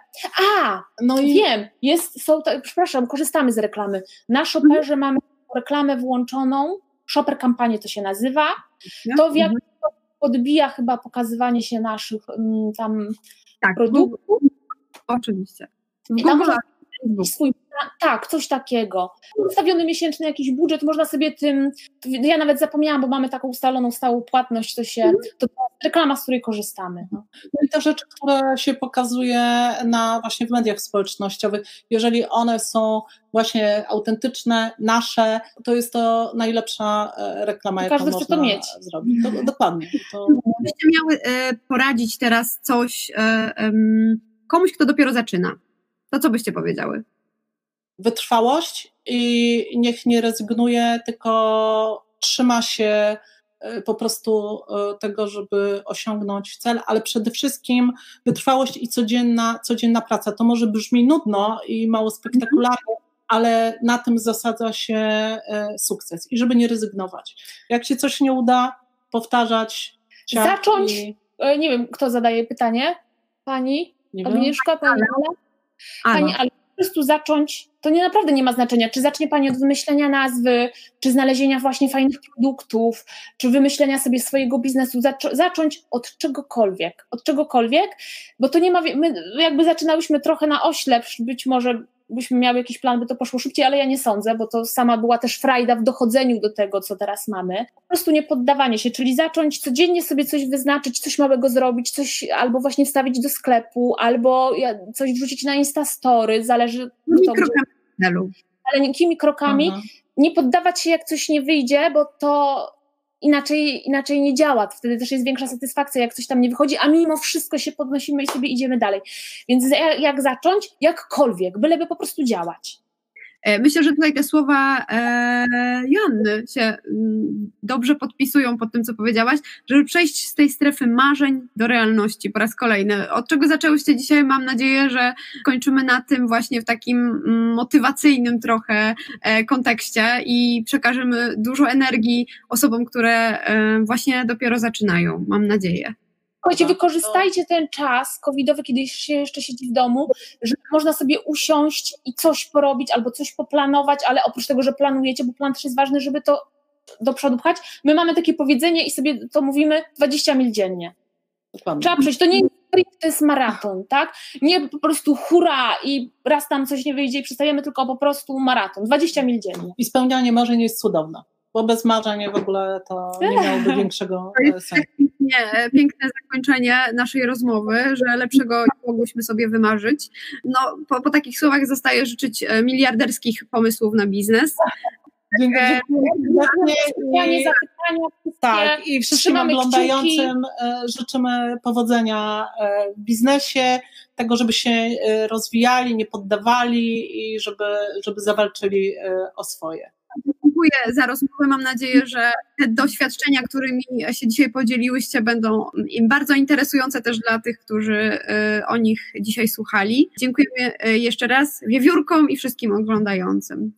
A, No i Wiem, jest, są, to, przepraszam, korzystamy z reklamy. Na Shopperze mamy reklamę włączoną, Shopper kampanię to się nazywa. To w jakiś sposób podbija chyba pokazywanie się naszych mm, tam Tak, produktów. Oczywiście. W Google swój tak, coś takiego. Ustawiony miesięczny jakiś budżet, można sobie tym, ja nawet zapomniałam, bo mamy taką ustaloną stałą płatność, to się, to, to jest reklama, z której korzystamy. No. No i te rzeczy, które się pokazuje na właśnie w mediach społecznościowych, jeżeli one są właśnie autentyczne, nasze, to jest to najlepsza e, reklama, jaką Każdy chce można to mieć. zrobić. To, dokładnie. To, Gdybyście miały e, poradzić teraz coś e, komuś, kto dopiero zaczyna, to co byście powiedziały? Wytrwałość i niech nie rezygnuje, tylko trzyma się e, po prostu e, tego, żeby osiągnąć cel, ale przede wszystkim wytrwałość i codzienna, codzienna praca. To może brzmi nudno i mało spektakularnie, ale na tym zasadza się e, sukces i żeby nie rezygnować. Jak się coś nie uda, powtarzać. ciach Zacząć. i- Nie wiem, kto zadaje pytanie? Pani? Nie wiem. Agnieszka? Pani Ala? Ale Pani, ale po prostu zacząć, to nie naprawdę nie ma znaczenia, czy zacznie Pani od wymyślenia nazwy, czy znalezienia właśnie fajnych produktów, czy wymyślenia sobie swojego biznesu, zaczą- zacząć od czegokolwiek, od czegokolwiek, bo to nie ma, my jakby zaczynałyśmy trochę na oślep, być może byśmy miały jakiś plan, by to poszło szybciej, ale ja nie sądzę, bo to sama była też frajda w dochodzeniu do tego, co teraz mamy. Po prostu nie poddawanie się, czyli zacząć codziennie sobie coś wyznaczyć, coś małego zrobić, coś albo właśnie wstawić do sklepu, albo coś wrzucić na Instastory, zależy kto gdzie, krokami celu. maleńkimi krokami, Aha. nie poddawać się jak coś nie wyjdzie, bo to inaczej, inaczej nie działa. Wtedy też jest większa satysfakcja, jak coś tam nie wychodzi, a mimo wszystko się podnosimy i sobie idziemy dalej. Więc jak, zacząć? Jakkolwiek, byleby po prostu działać. E, Myślę, że tutaj te słowa e, Joanny się mm, dobrze podpisują pod tym, co powiedziałaś, żeby przejść z tej strefy marzeń do realności po raz kolejny. Od czego zaczęłyście dzisiaj? Mam nadzieję, że kończymy na tym właśnie w takim mm, motywacyjnym trochę e, kontekście i przekażemy dużo energii osobom, które właśnie dopiero zaczynają. Mam nadzieję. Słuchajcie, Dobra, wykorzystajcie ten czas covidowy, kiedy się jeszcze siedzi w domu, że można sobie usiąść i coś porobić albo coś poplanować, ale oprócz tego, że planujecie, bo plan też jest ważny, żeby to do przodu pchać, my mamy takie powiedzenie i sobie to mówimy 20 mil dziennie. Dokładnie. Trzeba przejść. To nie jest to jest maraton, tak? Nie po prostu hura i raz tam coś nie wyjdzie i przestajemy, tylko po prostu maraton. 20 mil dziennie. I spełnianie marzeń jest cudowne, bo bez marzeń w ogóle to nie miałoby większego e, sensu. pięknie, piękne zakończenie naszej rozmowy, że lepszego nie mogłyśmy sobie wymarzyć. No, po, po takich słowach zostaje życzyć e, miliarderskich pomysłów na biznes. Dziękuję Pytanie, i- zapytania, wszystkie Tak, i wszystkim oglądającym e, życzymy powodzenia e, w biznesie, tego, żeby się e, rozwijali, nie poddawali i żeby, żeby zawalczyli e, o swoje. Dziękuję za rozmowę. Mam nadzieję, że te doświadczenia, którymi się dzisiaj podzieliłyście, będą bardzo interesujące też dla tych, którzy e, o nich dzisiaj słuchali. Dziękujemy e, jeszcze raz wiewiórkom i wszystkim oglądającym.